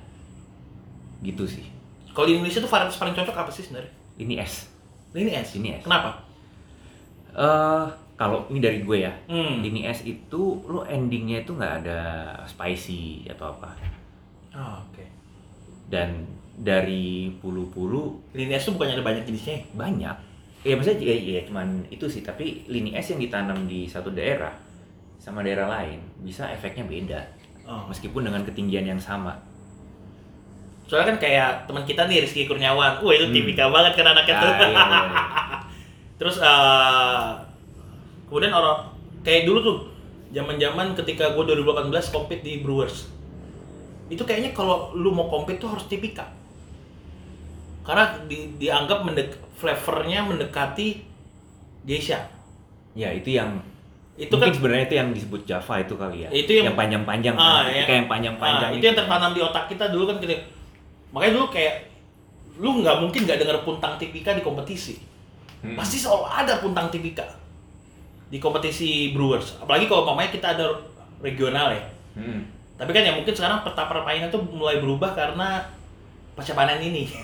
Gitu sih. Kalau di Indonesia tuh varietas paling cocok apa sih sebenarnya? Ini S. Ini S. Ini S. Kenapa? Eh, kalau ini dari gue ya. Hmm. Lini S itu lo endingnya itu nggak ada spicy atau apa. Oh, oke. Dan dari pulu-pulu Lini S tuh bukannya ada banyak jenisnya? ya? banyak. Ya maksudnya ya, ya cuman itu sih. Tapi lini S yang ditanam di satu daerah sama daerah lain bisa efeknya beda. Oh. Meskipun dengan ketinggian yang sama. Soalnya kan kayak teman kita nih Rizky Kurniawan. Wah itu Hmm. tipikal banget kan anaknya tuh. Ah, iya, iya, iya. Terus eh, kemudian orang kayak dulu tuh zaman-zaman ketika gue 2018 compete di Brewers. Itu kayaknya kalau lu mau compete tuh harus tipika. Karena di- dianggap mendek flavornya mendekati geisha. Ya itu yang Itu mungkin kan sebenarnya itu yang disebut Java itu kali ya. Itu yang- panjang-panjang Ah, kan. ya. Kayak yang panjang-panjang. Ah, itu yang tertanam di otak kita dulu kan kita makanya dulu kayak lu nggak mungkin nggak dengar puntang tipika di kompetisi Hmm. pasti selalu ada puntang tipika di kompetisi Brewers. Apalagi kalau mamanya kita ada regional ya. Hmm. tapi kan ya mungkin sekarang peta permainan tuh mulai berubah karena pasca panen ini.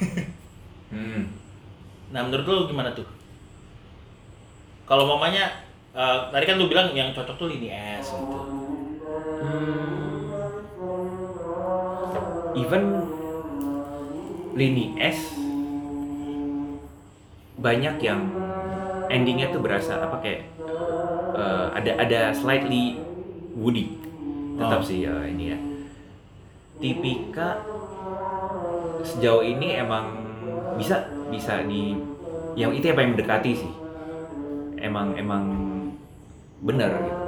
Hmm. nah menurut lu gimana tuh? Kalau mamanya eh, tadi kan lu bilang yang cocok tuh lini S gitu. Even lini S banyak yang endingnya tuh berasa apa kayak eh, ada ada slightly woody tetap Oh. sih eh, ini ya tipika sejauh ini emang bisa bisa di yang itu yang paling mendekati sih emang emang bener gitu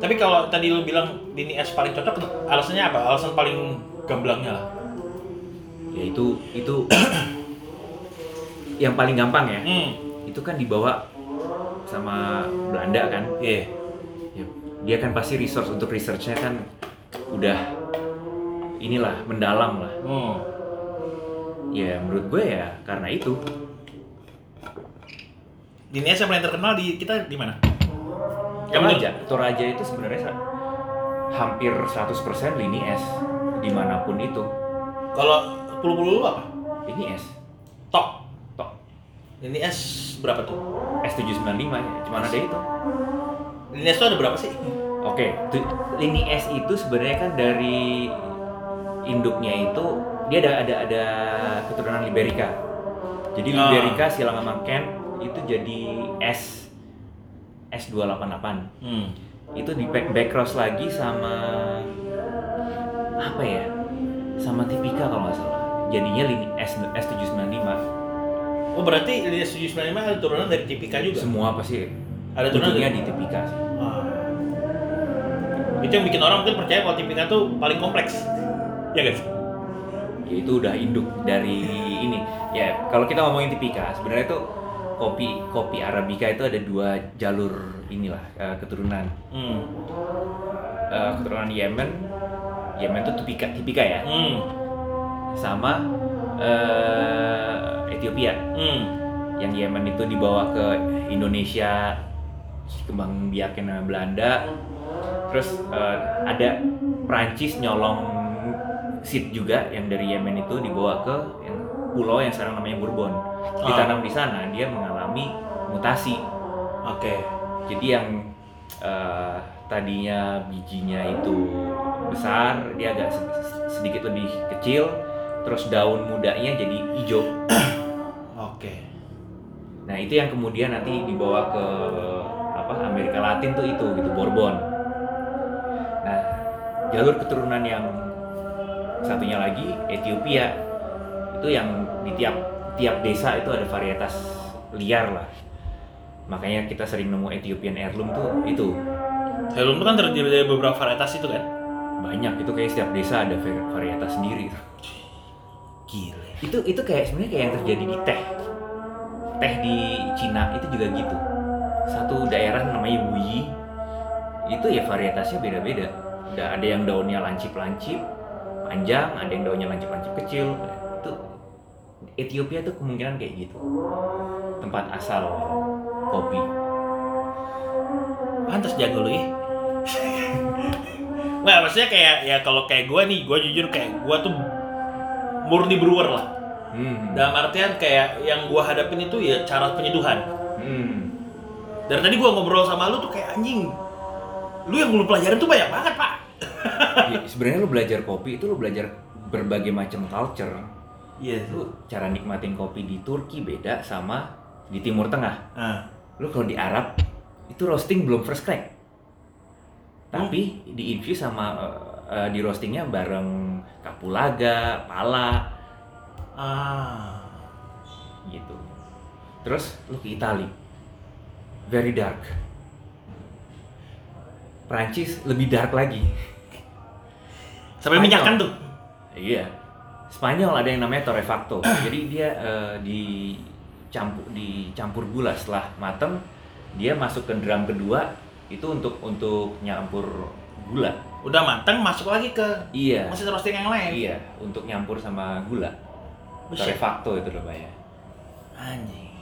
Tapi kalau tadi lu bilang lini S paling cocok, alasannya apa? Alasan paling gamblangnya lah. ya itu itu yang paling gampang ya Hmm, itu kan dibawa sama Belanda kan iya. Ya, dia kan pasti resource untuk researchnya kan udah inilah mendalam lah Hmm. ya menurut gue ya karena itu Lini S yang paling terkenal di kita di mana? Yang Toraja Toraja itu sebenarnya hampir 100% lini S di mana pun itu Kalau puluh-puluh lu apa? ini S Tok. tok Lini S berapa tuh? S795 ya cuma ada itu Lini S tuh ada berapa sih? Oke, tu- lini S itu sebenarnya kan dari induknya itu dia ada ada ada keturunan Liberica. Jadi Ah. Liberica silang sama Kent itu jadi S S288. Hmm. Itu di back backcross lagi sama apa ya? Sama Tipika kalau nggak salah. Jadinya lini S S795. Oh berarti Lini S 795 ada turunan dari Tipika juga? Semua pasti Ada turunan dari- di Tipika sih. Ah. Itu yang bikin orang mungkin percaya kalau Tipika tuh paling kompleks. Ya guys? ya itu udah induk dari ini ya kalau kita ngomongin tipika sebenarnya itu kopi kopi arabica itu ada dua jalur inilah eh, keturunan Hmm. Eh, keturunan Yemen Yemen itu tipika tipika ya Hmm. sama eh, Ethiopia Hmm. yang Yemen itu dibawa ke Indonesia kembang biakin sama Belanda terus eh, ada Prancis nyolong seed juga yang dari Yemen itu dibawa ke yang pulau yang sekarang namanya Bourbon ditanam di sana dia mengalami mutasi Oke. jadi yang eh, tadinya bijinya itu besar dia agak se- sedikit lebih kecil terus daun mudanya jadi hijau. Nah itu yang kemudian nanti dibawa ke apa Amerika Latin tuh itu gitu Bourbon. Nah jalur keturunan yang satunya lagi Ethiopia itu yang di tiap tiap desa itu ada varietas liar lah. Makanya kita sering nemu Ethiopian heirloom tuh itu itu kan terdiri dari beberapa varietas itu kan? banyak itu kayak setiap desa ada var- varietas sendiri. Gile. Itu itu kayak sebenarnya kayak yang terjadi di teh. Teh di Cina itu juga gitu. Satu daerah namanya Wuyi itu ya varietasnya beda-beda. Udah ada yang daunnya lancip-lancip panjang, ada yang daunnya lancip-lancip kecil. Itu Ethiopia tuh kemungkinan kayak gitu. Tempat asal kopi. Pantas jago lu ya. Nggak, maksudnya kayak ya kalau kayak gua nih, gua jujur kayak gua tuh murni brewer lah. Hmm. Dalam artian kayak yang gua hadapin itu ya cara penyeduhan. Hmm. Dari tadi gua ngobrol sama lu tuh kayak anjing. Lu yang lu pelajarin tuh banyak banget, Pak. Ya, sebenarnya lu belajar kopi itu lu belajar berbagai macam culture. Iya. Lu cara nikmatin kopi di Turki beda sama di Timur Tengah. Ah. lu kalau di Arab itu roasting belum first crack tapi di infuse sama eh, di roastingnya bareng kapulaga, pala Ah. gitu. Terus lu ke Itali. Very dark. Prancis lebih dark lagi. Sampai Spanyol. minyak kan tuh. iya. Spanyol ada yang namanya torrefacto jadi dia eh, dicampur dicampur gula. Setelah mateng dia masuk ke drum kedua itu untuk untuk nyampur gula. Udah matang masuk lagi ke iya. mesin roasting yang lain. iya untuk nyampur sama gula Torrefacto itu namanya Anjing.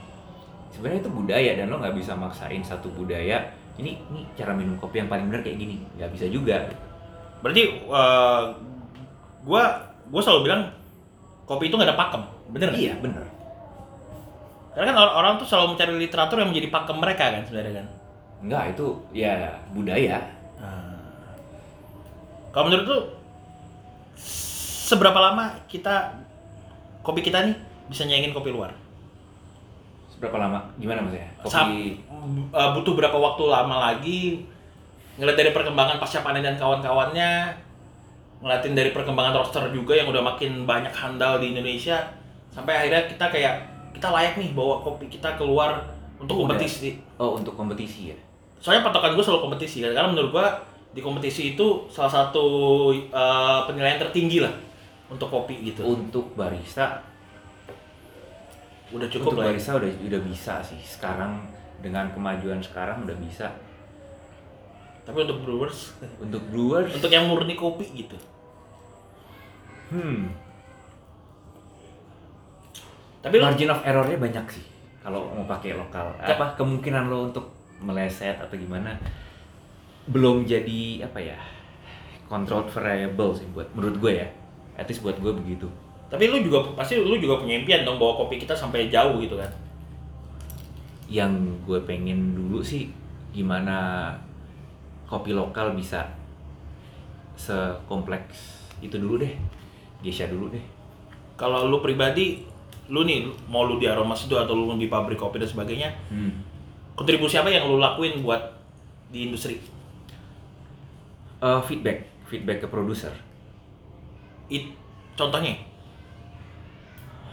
sebenarnya itu budaya dan lo nggak bisa maksain satu budaya ini ini cara minum kopi yang paling benar kayak gini nggak bisa juga Berarti eh, gua gua selalu bilang kopi itu nggak ada pakem. Bener nggak? iya bener Karena kan or- orang tuh selalu mencari literatur yang menjadi pakem mereka kan sebenarnya kan. nggak itu ya budaya Kalau menurut lu seberapa lama kita kopi kita nih bisa nyaingin kopi luar? seberapa lama? Gimana maksudnya Sam- kopi eh, butuh berapa waktu lama lagi? Ngeliat dari perkembangan pasca panen dan kawan-kawannya ngeliatin dari perkembangan roster juga yang udah makin banyak handal di Indonesia sampai akhirnya kita kayak kita layak nih bawa kopi kita keluar untuk Udah. kompetisi. Oh untuk kompetisi ya? Soalnya patokan gue selalu kompetisi karena menurut gue di kompetisi itu salah satu eh, penilaian tertinggi lah untuk kopi gitu? Untuk barista. Udah cukup untuk lah ya. barista udah udah bisa sih. Sekarang dengan kemajuan sekarang udah bisa. Tapi untuk brewers? Untuk brewers? Untuk yang murni kopi gitu? Hmm. Tapi margin of errornya banyak sih kalau mau pakai lokal. Apa kemungkinan lo untuk meleset atau gimana belum jadi apa ya controlled variable sih buat menurut gue ya at least buat gue begitu Tapi lu juga pasti lu juga punya impian dong bawa kopi kita sampai jauh gitu kan. yang gue pengen dulu sih gimana kopi lokal bisa sekompleks itu dulu deh Gesha dulu deh Kalau lu pribadi, lu nih mau lu di aroma Studio atau lu di pabrik kopi dan sebagainya, hmm. kontribusi apa yang lu lakuin buat di industri? Eh, feedback feedback ke produser It, contohnya?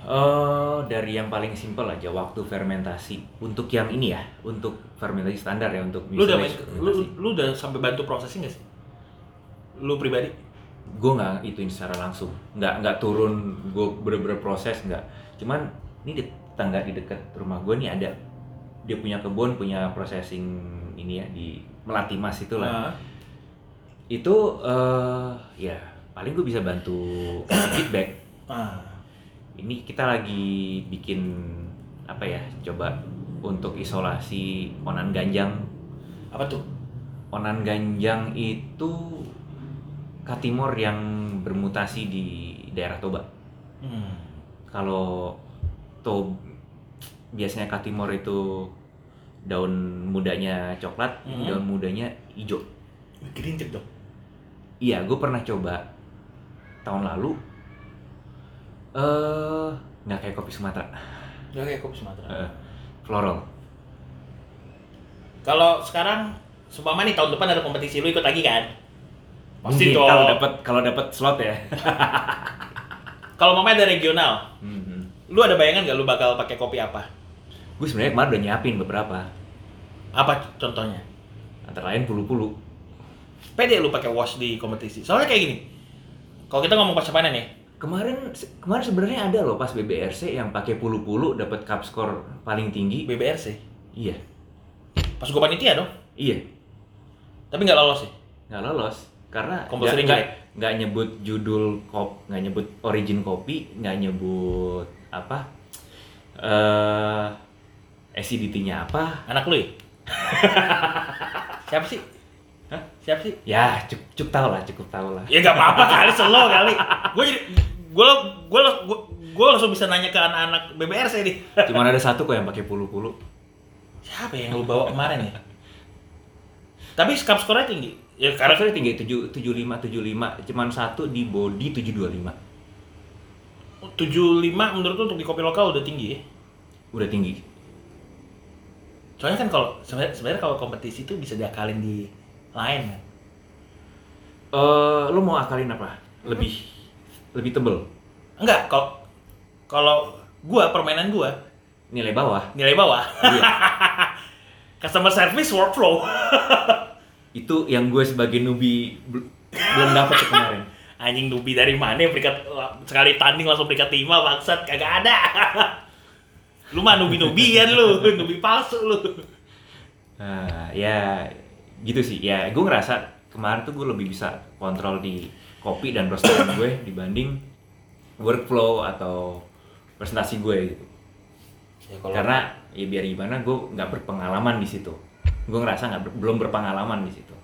Eh, dari yang paling simpel aja waktu fermentasi untuk yang ini ya untuk fermentasi standar ya untuk Lu udah main, lu, lu udah sampai bantu prosesnya nggak sih? Lu pribadi? gue nggak ituin secara langsung nggak nggak turun gue bener-bener proses nggak cuman ini di tetangga di dekat rumah gue nih ada dia punya kebun punya processing ini ya di melati mas itulah Nah, itu eh ya paling gue bisa bantu feedback. Ah. ini kita lagi bikin apa ya coba untuk isolasi onan ganjang. Apa tuh? Onan ganjang itu katimor yang bermutasi di daerah Toba. Hmm. kalau to biasanya katimor itu daun mudanya coklat Mhm. daun mudanya hijau. Gerintik dong. Iya gue pernah coba tahun lalu eh nggak kayak kopi Sumatera. Nggak kayak kopi Sumatera. Eh, floral kalau sekarang Sumpama nih tahun depan ada kompetisi lu ikut lagi kan? Pasti Mungkin kalau dapat kalau dapat slot ya. Kalau mamanya ada regional Mhm. lu ada bayangan nggak lu bakal pakai kopi apa? Gue sebenarnya kemarin udah nyiapin beberapa. Apa contohnya? Antara lain pulu-pulu. Pede lu pakai wash di kompetisi. Soalnya kayak gini kalau kita ngomong pasca panen ya kemarin kemarin sebenarnya ada loh pas BBRC yang pakai pulu-pulu dapat cup score paling tinggi. BBRC iya. Pas gua panitia dong. Iya. Tapi nggak lolos sih? Nggak lolos karena nggak- nggak nyebut judul kop nggak nyebut origin kopi nggak nyebut apa eh acidity-nya apa. Anak lu ya? Siapa sih Hah? siapa sih? Ya cukup, cukup tahu lah cukup tahu lah. Ya nggak apa-apa kali selo kali. Gue jadi gue gue gue langsung bisa nanya ke anak-anak BBRC nih. Cuman ada satu kok yang pakai pulu-pulu siapa ya yang lu bawa kemarin ya? Tapi cup score-nya tinggi. Ya karena Karena tinggi tujuh tujuh lima tujuh lima, cuman satu di body tujuh dua lima, 75 menurut lu untuk di kopi lokal udah tinggi ya? Udah tinggi. soalnya kan kalau sebenarnya sebenarnya kalau kompetisi itu bisa diakalin di lain. Kan Eh, lo mau akalin apa? Lebih lebih tebel, enggak kalau kalau gua permainan gua. Nilai bawah. nilai bawah. Iya. customer service workflow. Itu yang gue sebagai newbie bel- belum dapat kemarin. anjing nubi dari mana? Peringkat sekali tanding langsung peringkat 5 bangsat kagak ada. Lu mah nubi nubian lu. Nubi palsu lu. Nah, ya gitu sih. Ya, gue ngerasa kemarin tuh gue lebih bisa kontrol di kopi dan roastingan gue dibanding workflow atau presentasi gue gitu. ya, Karena ya biar gimana gue nggak berpengalaman di situ. Gue ngerasa nggak ber- belum berpengalaman di situ.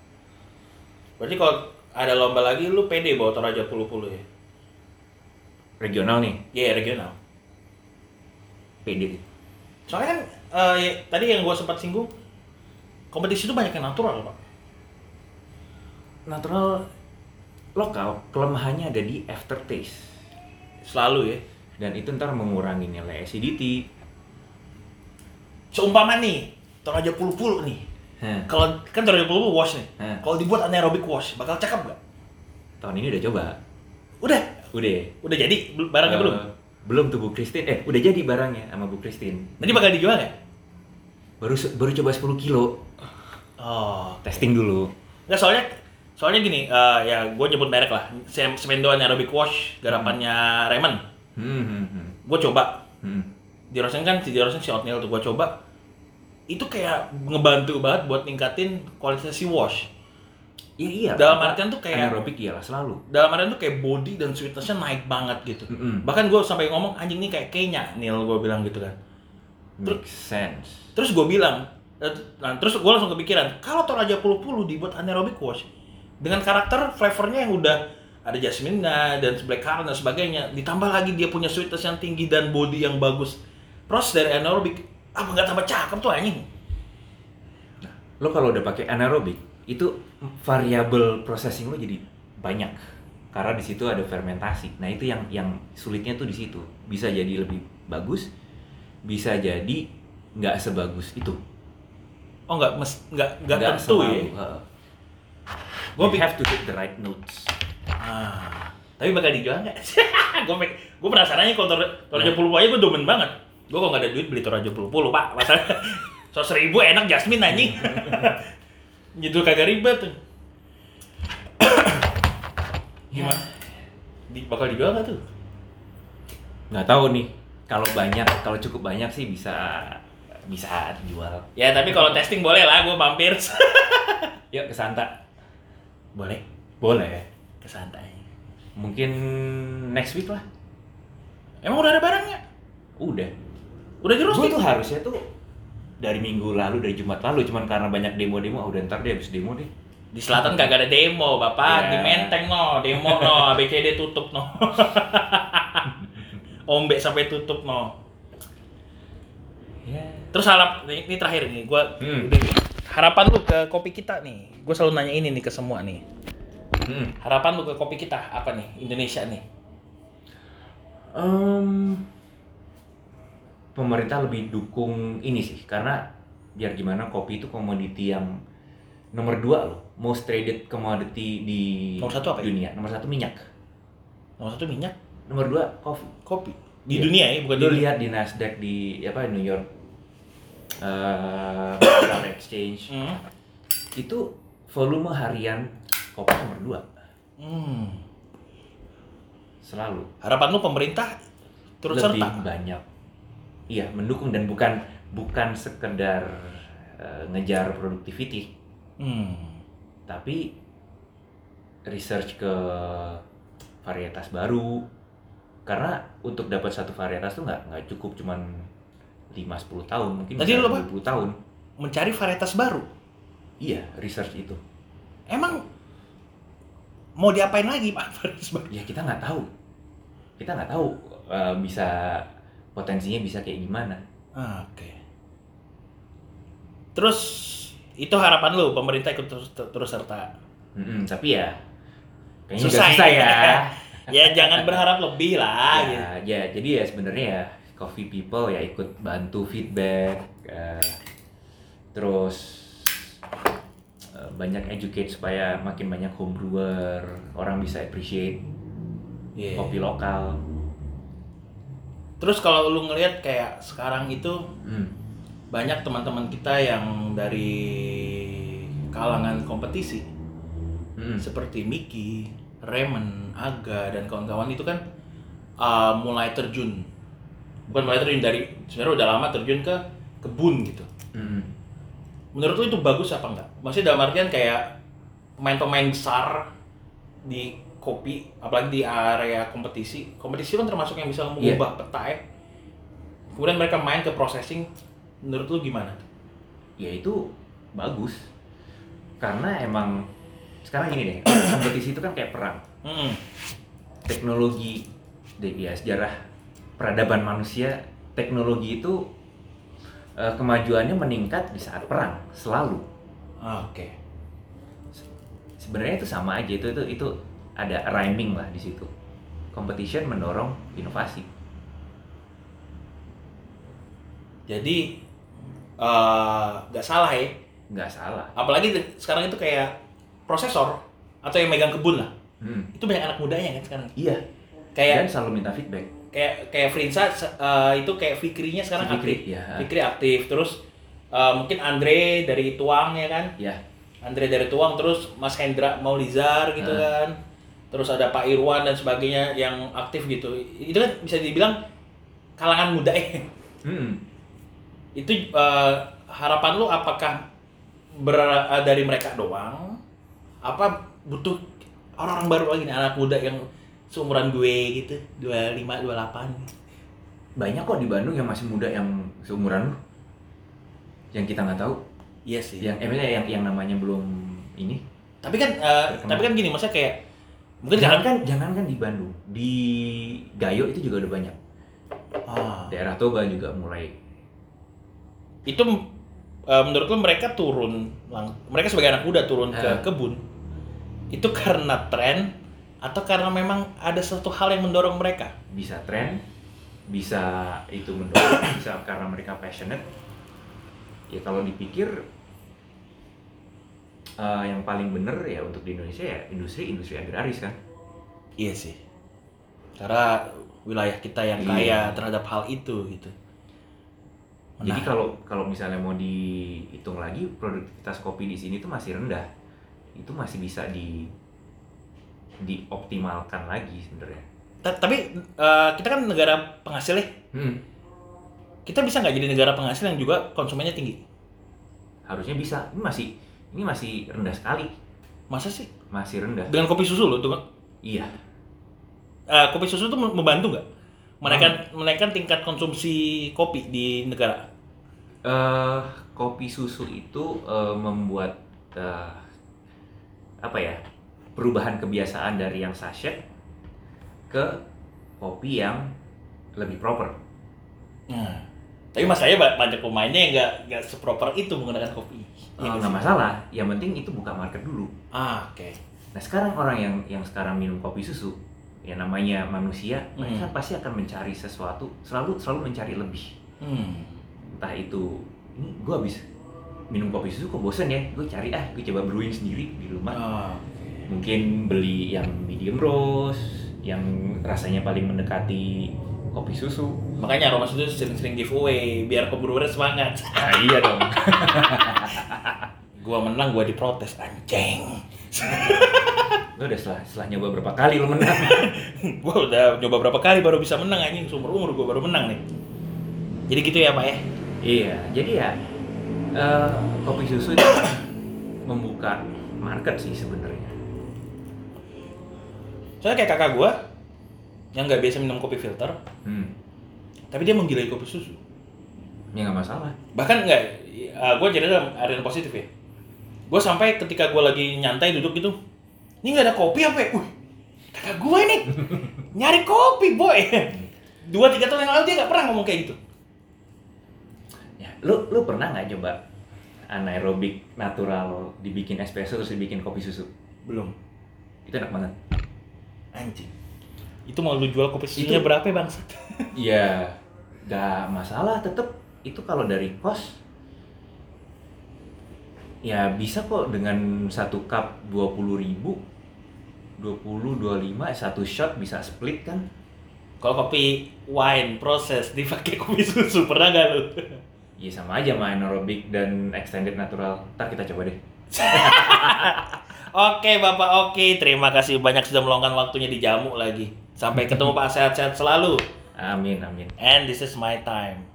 berarti kalau ada lomba lagi lu pede bawa Toraja puluh-puluh ya Regional nih, iya regional PD. soalnya kan eh, ya, tadi yang gua sempat singgung kompetisi itu banyak yang natural pak Natural lokal kelemahannya ada di aftertaste selalu ya dan itu ntar mengurangi nilai acidity. seumpama nih Toraja puluh-puluh nih Hah, kalau kan Toraja puluh-puluh wash nih hah. kalau dibuat anaerobic wash bakal cakep gak? Tahun ini udah coba. udah Udah. udah jadi barangnya Eh, belum Belum tuh Bu Christine. Eh, udah jadi barangnya sama Bu Christine. nanti bakal dijual nggak? Baru baru coba 10 kilo. Oh Testing dulu. Nggak soalnya soalnya gini eh, ya gue nyebut merek lah Sem Semendo Anaerobic Wash garapannya Raymond Hmm, hmm, hmm. gue coba hmm. di roasting kan di roasting si oatmeal tuh gue coba itu kayak ngebantu banget buat ningkatin kualitas si wash Iya, iya. Dalam artian tuh kayak- anaerobik iyalah selalu. dalam artian tuh kayak body dan sweetnessnya naik banget gitu Mm-mm. bahkan gue sampai ngomong anjing nih kayak Kenya Nil gue bilang gitu kan Make sense. terus gue bilang nah, terus gue langsung kepikiran kalau Toraja puluh-puluh dibuat anaerobic wash dengan karakter flavornya yang udah ada jasmine dan black currant dan sebagainya ditambah lagi dia punya sweetness yang tinggi dan body yang bagus proses dari anaerobic apa nggak tambah cakep tuh anjing Lo kalau udah pakai anaerobik, itu variabel processing lo jadi banyak. Karena di situ ada fermentasi. Nah, itu yang yang sulitnya tuh di situ. Bisa jadi lebih bagus, bisa jadi nggak sebagus itu. Oh nggak mes nggak nggak tentu selalu, ya You pik- have to hit the right notes. ah tapi bakal dijual nggak gue gue penasarannya kalau Tor- Toraja Nah. puluh aja gue demen banget gue kalau nggak ada duit beli Toraja puluh pak masalah so seribu enak jasmine anjing gitu kagak ribet Gimana? Di, bakal dijual nggak tuh? nggak tahu nih kalau banyak kalau cukup banyak sih bisa bisa dijual Ya tapi kalau testing boleh lah, gue mampir. yuk ke Santa boleh boleh Ke santai. mungkin next week lah Emang udah ada barangnya? udah Udah gue roasting? tuh harusnya tuh dari minggu lalu dari Jumat lalu cuman karena banyak demo-demo ah, udah ntar deh habis demo deh Di selatan kagak ada demo, bapak. Ya. Di Menteng no, demo no, ABCD tutup no. Ombek sampai tutup no. ya Terus harap ini, ini terakhir nih, gua Hmm. harapan lu ke kopi kita nih. Gue selalu nanya ini nih ke semua nih. hmm. Harapan lu ke kopi kita apa nih? Indonesia nih. Em, pemerintah lebih dukung ini sih karena biar gimana kopi itu komoditi yang nomor dua loh most traded commodity di Nomor satu apa ya? dunia nomor satu minyak Nomor satu minyak, nomor dua kopi kopi. Di Iya. dunia ya, bukan di lu lihat di Nasdaq di apa New York Stock Exchange Hmm. itu volume harian kopi nomor dua Hmm. selalu Harapan lu pemerintah turut lebih serta. banyak iya mendukung dan bukan bukan sekedar eh, ngejar productivity Hmm. tapi research ke varietas baru karena untuk dapat satu varietas tuh nggak nggak cukup cuman 5-10 tahun mungkin Tadi lu apa? 20 tahun Mencari varietas baru. iya research itu Emang mau diapain lagi Pak varietas baru? ya kita nggak tahu kita nggak tahu eh, bisa potensinya bisa kayak gimana Ah, Oke. Terus itu harapan lu pemerintah ikut terus, terus serta. Mm-mm, tapi ya kayaknya Susah susah, ya. ya jangan berharap lebih lah. gitu. ya, ya jadi ya sebenarnya ya coffee people ya ikut bantu feedback eh, terus eh, banyak educate supaya makin banyak home brewer orang bisa appreciate Iya. kopi lokal. Terus kalau lu ngelihat kayak sekarang itu Hmm, banyak teman-teman kita yang dari kalangan kompetisi hmm, seperti Miki, Raymond, Aga dan kawan-kawan itu kan uh, mulai terjun bukan mulai terjun dari sebenarnya udah lama terjun ke kebun gitu. hmm. Menurut lu itu bagus apa enggak? Maksudnya dalam artian kayak pemain-pemain besar di kopi, apalagi di area kompetisi. Kompetisi kan termasuk yang bisa Iya. mengubah peta ya. Kemudian mereka main ke processing. Menurut lu gimana? ya itu bagus karena emang sekarang gini deh kompetisi itu kan kayak perang Mm-mm. teknologi ya sejarah peradaban manusia teknologi itu eh, kemajuannya meningkat di saat perang selalu Ah, Oke. sebenarnya itu sama aja itu itu itu ada rhyming lah di situ competition mendorong inovasi Jadi eh, nggak salah ya. nggak salah Apalagi sekarang itu kayak prosesor atau yang megang kebun lah. hmm. Itu banyak anak mudanya kan sekarang. iya Kayak dan selalu minta feedback kayak kayak Frinsa eh, itu kayak Fikrinya sekarang Fikri, aktif. ya. Fikri aktif. Terus eh, mungkin Andre dari Tuang ya kan. ya Andre dari Tuang terus Mas Hendra Maulizar gitu Hmm. kan. Terus ada Pak Irwan dan sebagainya yang aktif gitu. Itu kan bisa dibilang kalangan muda ya. hmm. itu eh, harapan lu apakah ber- dari mereka doang apa butuh orang-orang baru lagi nih anak muda yang seumuran gue gitu 25 28 banyak kok di Bandung yang masih muda yang seumuran lu? Yang kita nggak tahu? Iya sih. Yang eh, yang yang namanya belum ini? Tapi kan Terkenal. tapi kan gini maksudnya kayak mungkin jangan kan jangan kan di Bandung di Gayo itu juga udah banyak. Ah, daerah Toba juga mulai. Itu eh, menurut lu mereka turun mereka sebagai anak muda turun ke Eh. kebun. Itu karena tren atau karena memang ada satu hal yang mendorong mereka bisa tren bisa itu mendorong bisa karena mereka passionate ya kalau dipikir eh, yang paling bener ya untuk di Indonesia ya industri industri agraris kan Iya sih. Karena wilayah kita yang kaya Iya. terhadap hal itu gitu. jadi Menarik. kalau kalau misalnya mau dihitung lagi produktivitas kopi di sini tuh masih rendah itu masih bisa di dioptimalkan lagi sebenarnya. Ta- Tapi eh, kita kan negara penghasil ya. Hmm. Kita bisa nggak jadi negara penghasil yang juga konsumennya tinggi? Harusnya bisa. Ini masih ini masih rendah sekali. Masa sih? Masih rendah. Dengan kopi susu loh tuh. Iya. Eh, kopi susu tuh membantu nggak? Menaikkan menaikkan tingkat konsumsi kopi di negara. eh kopi susu itu eh, membuat eh, apa ya perubahan kebiasaan dari yang sachet ke kopi yang lebih proper. Nah, tapi masalahnya ba- banyak pemainnya yang nggak nggak seproper itu menggunakan kopi. Eh, Iya nggak sih? masalah, yang penting itu buka market dulu. Ah, oke. Nah sekarang orang yang yang sekarang minum kopi susu, ya namanya manusia, mereka Hmm. pasti akan mencari sesuatu, selalu selalu mencari lebih. Hmm. Entah itu, ini gue habis minum kopi susu kok bosen ya, gue cari ah, gue coba brewing sendiri di rumah. Ah, mungkin beli yang medium roast yang rasanya paling mendekati kopi susu Makanya Aroma itu sering-sering giveaway biar pembrewer semangat. nah iya dong gua menang gua diprotes anjing. lo udah setelah, setelah nyoba berapa kali lo menang gua udah nyoba berapa kali baru bisa menang anjing seumur umur gua baru menang nih. Jadi gitu ya Pak ya. iya jadi ya eh, kopi susu itu membuka market sih sebenarnya Soalnya kayak kakak gua yang nggak biasa minum kopi filter, hmm. tapi dia menggilai kopi susu. ya nggak masalah Bahkan nggak, uh, gue cerita dalam area yang positif ya. Gue sampai ketika gue lagi nyantai duduk gitu, ini nggak ada kopi apa ya? Wih, kakak gue ini nyari kopi boy. Dua tiga tahun yang lalu dia nggak pernah ngomong kayak gitu. ya lo lo pernah nggak coba anaerobik natural dibikin espresso terus dibikin kopi susu Belum. itu enak banget Anjing. Itu mau lu jual kopi susunya Itu- berapa ya bangsat? Iya, nggak masalah. Tetap itu kalau dari kos, ya bisa kok dengan satu cup dua puluh ribu, dua puluh dua lima satu shot bisa split kan? Kalau kopi wine proses dipakai kopi susu pernah nggak lu? Iya sama aja main aerobik dan extended natural. Ntar kita coba deh. Oke Bapak oke, terima kasih banyak sudah meluangkan waktunya di jamu lagi. Sampai ketemu Pak sehat-sehat selalu. Amin amin. And this is my time.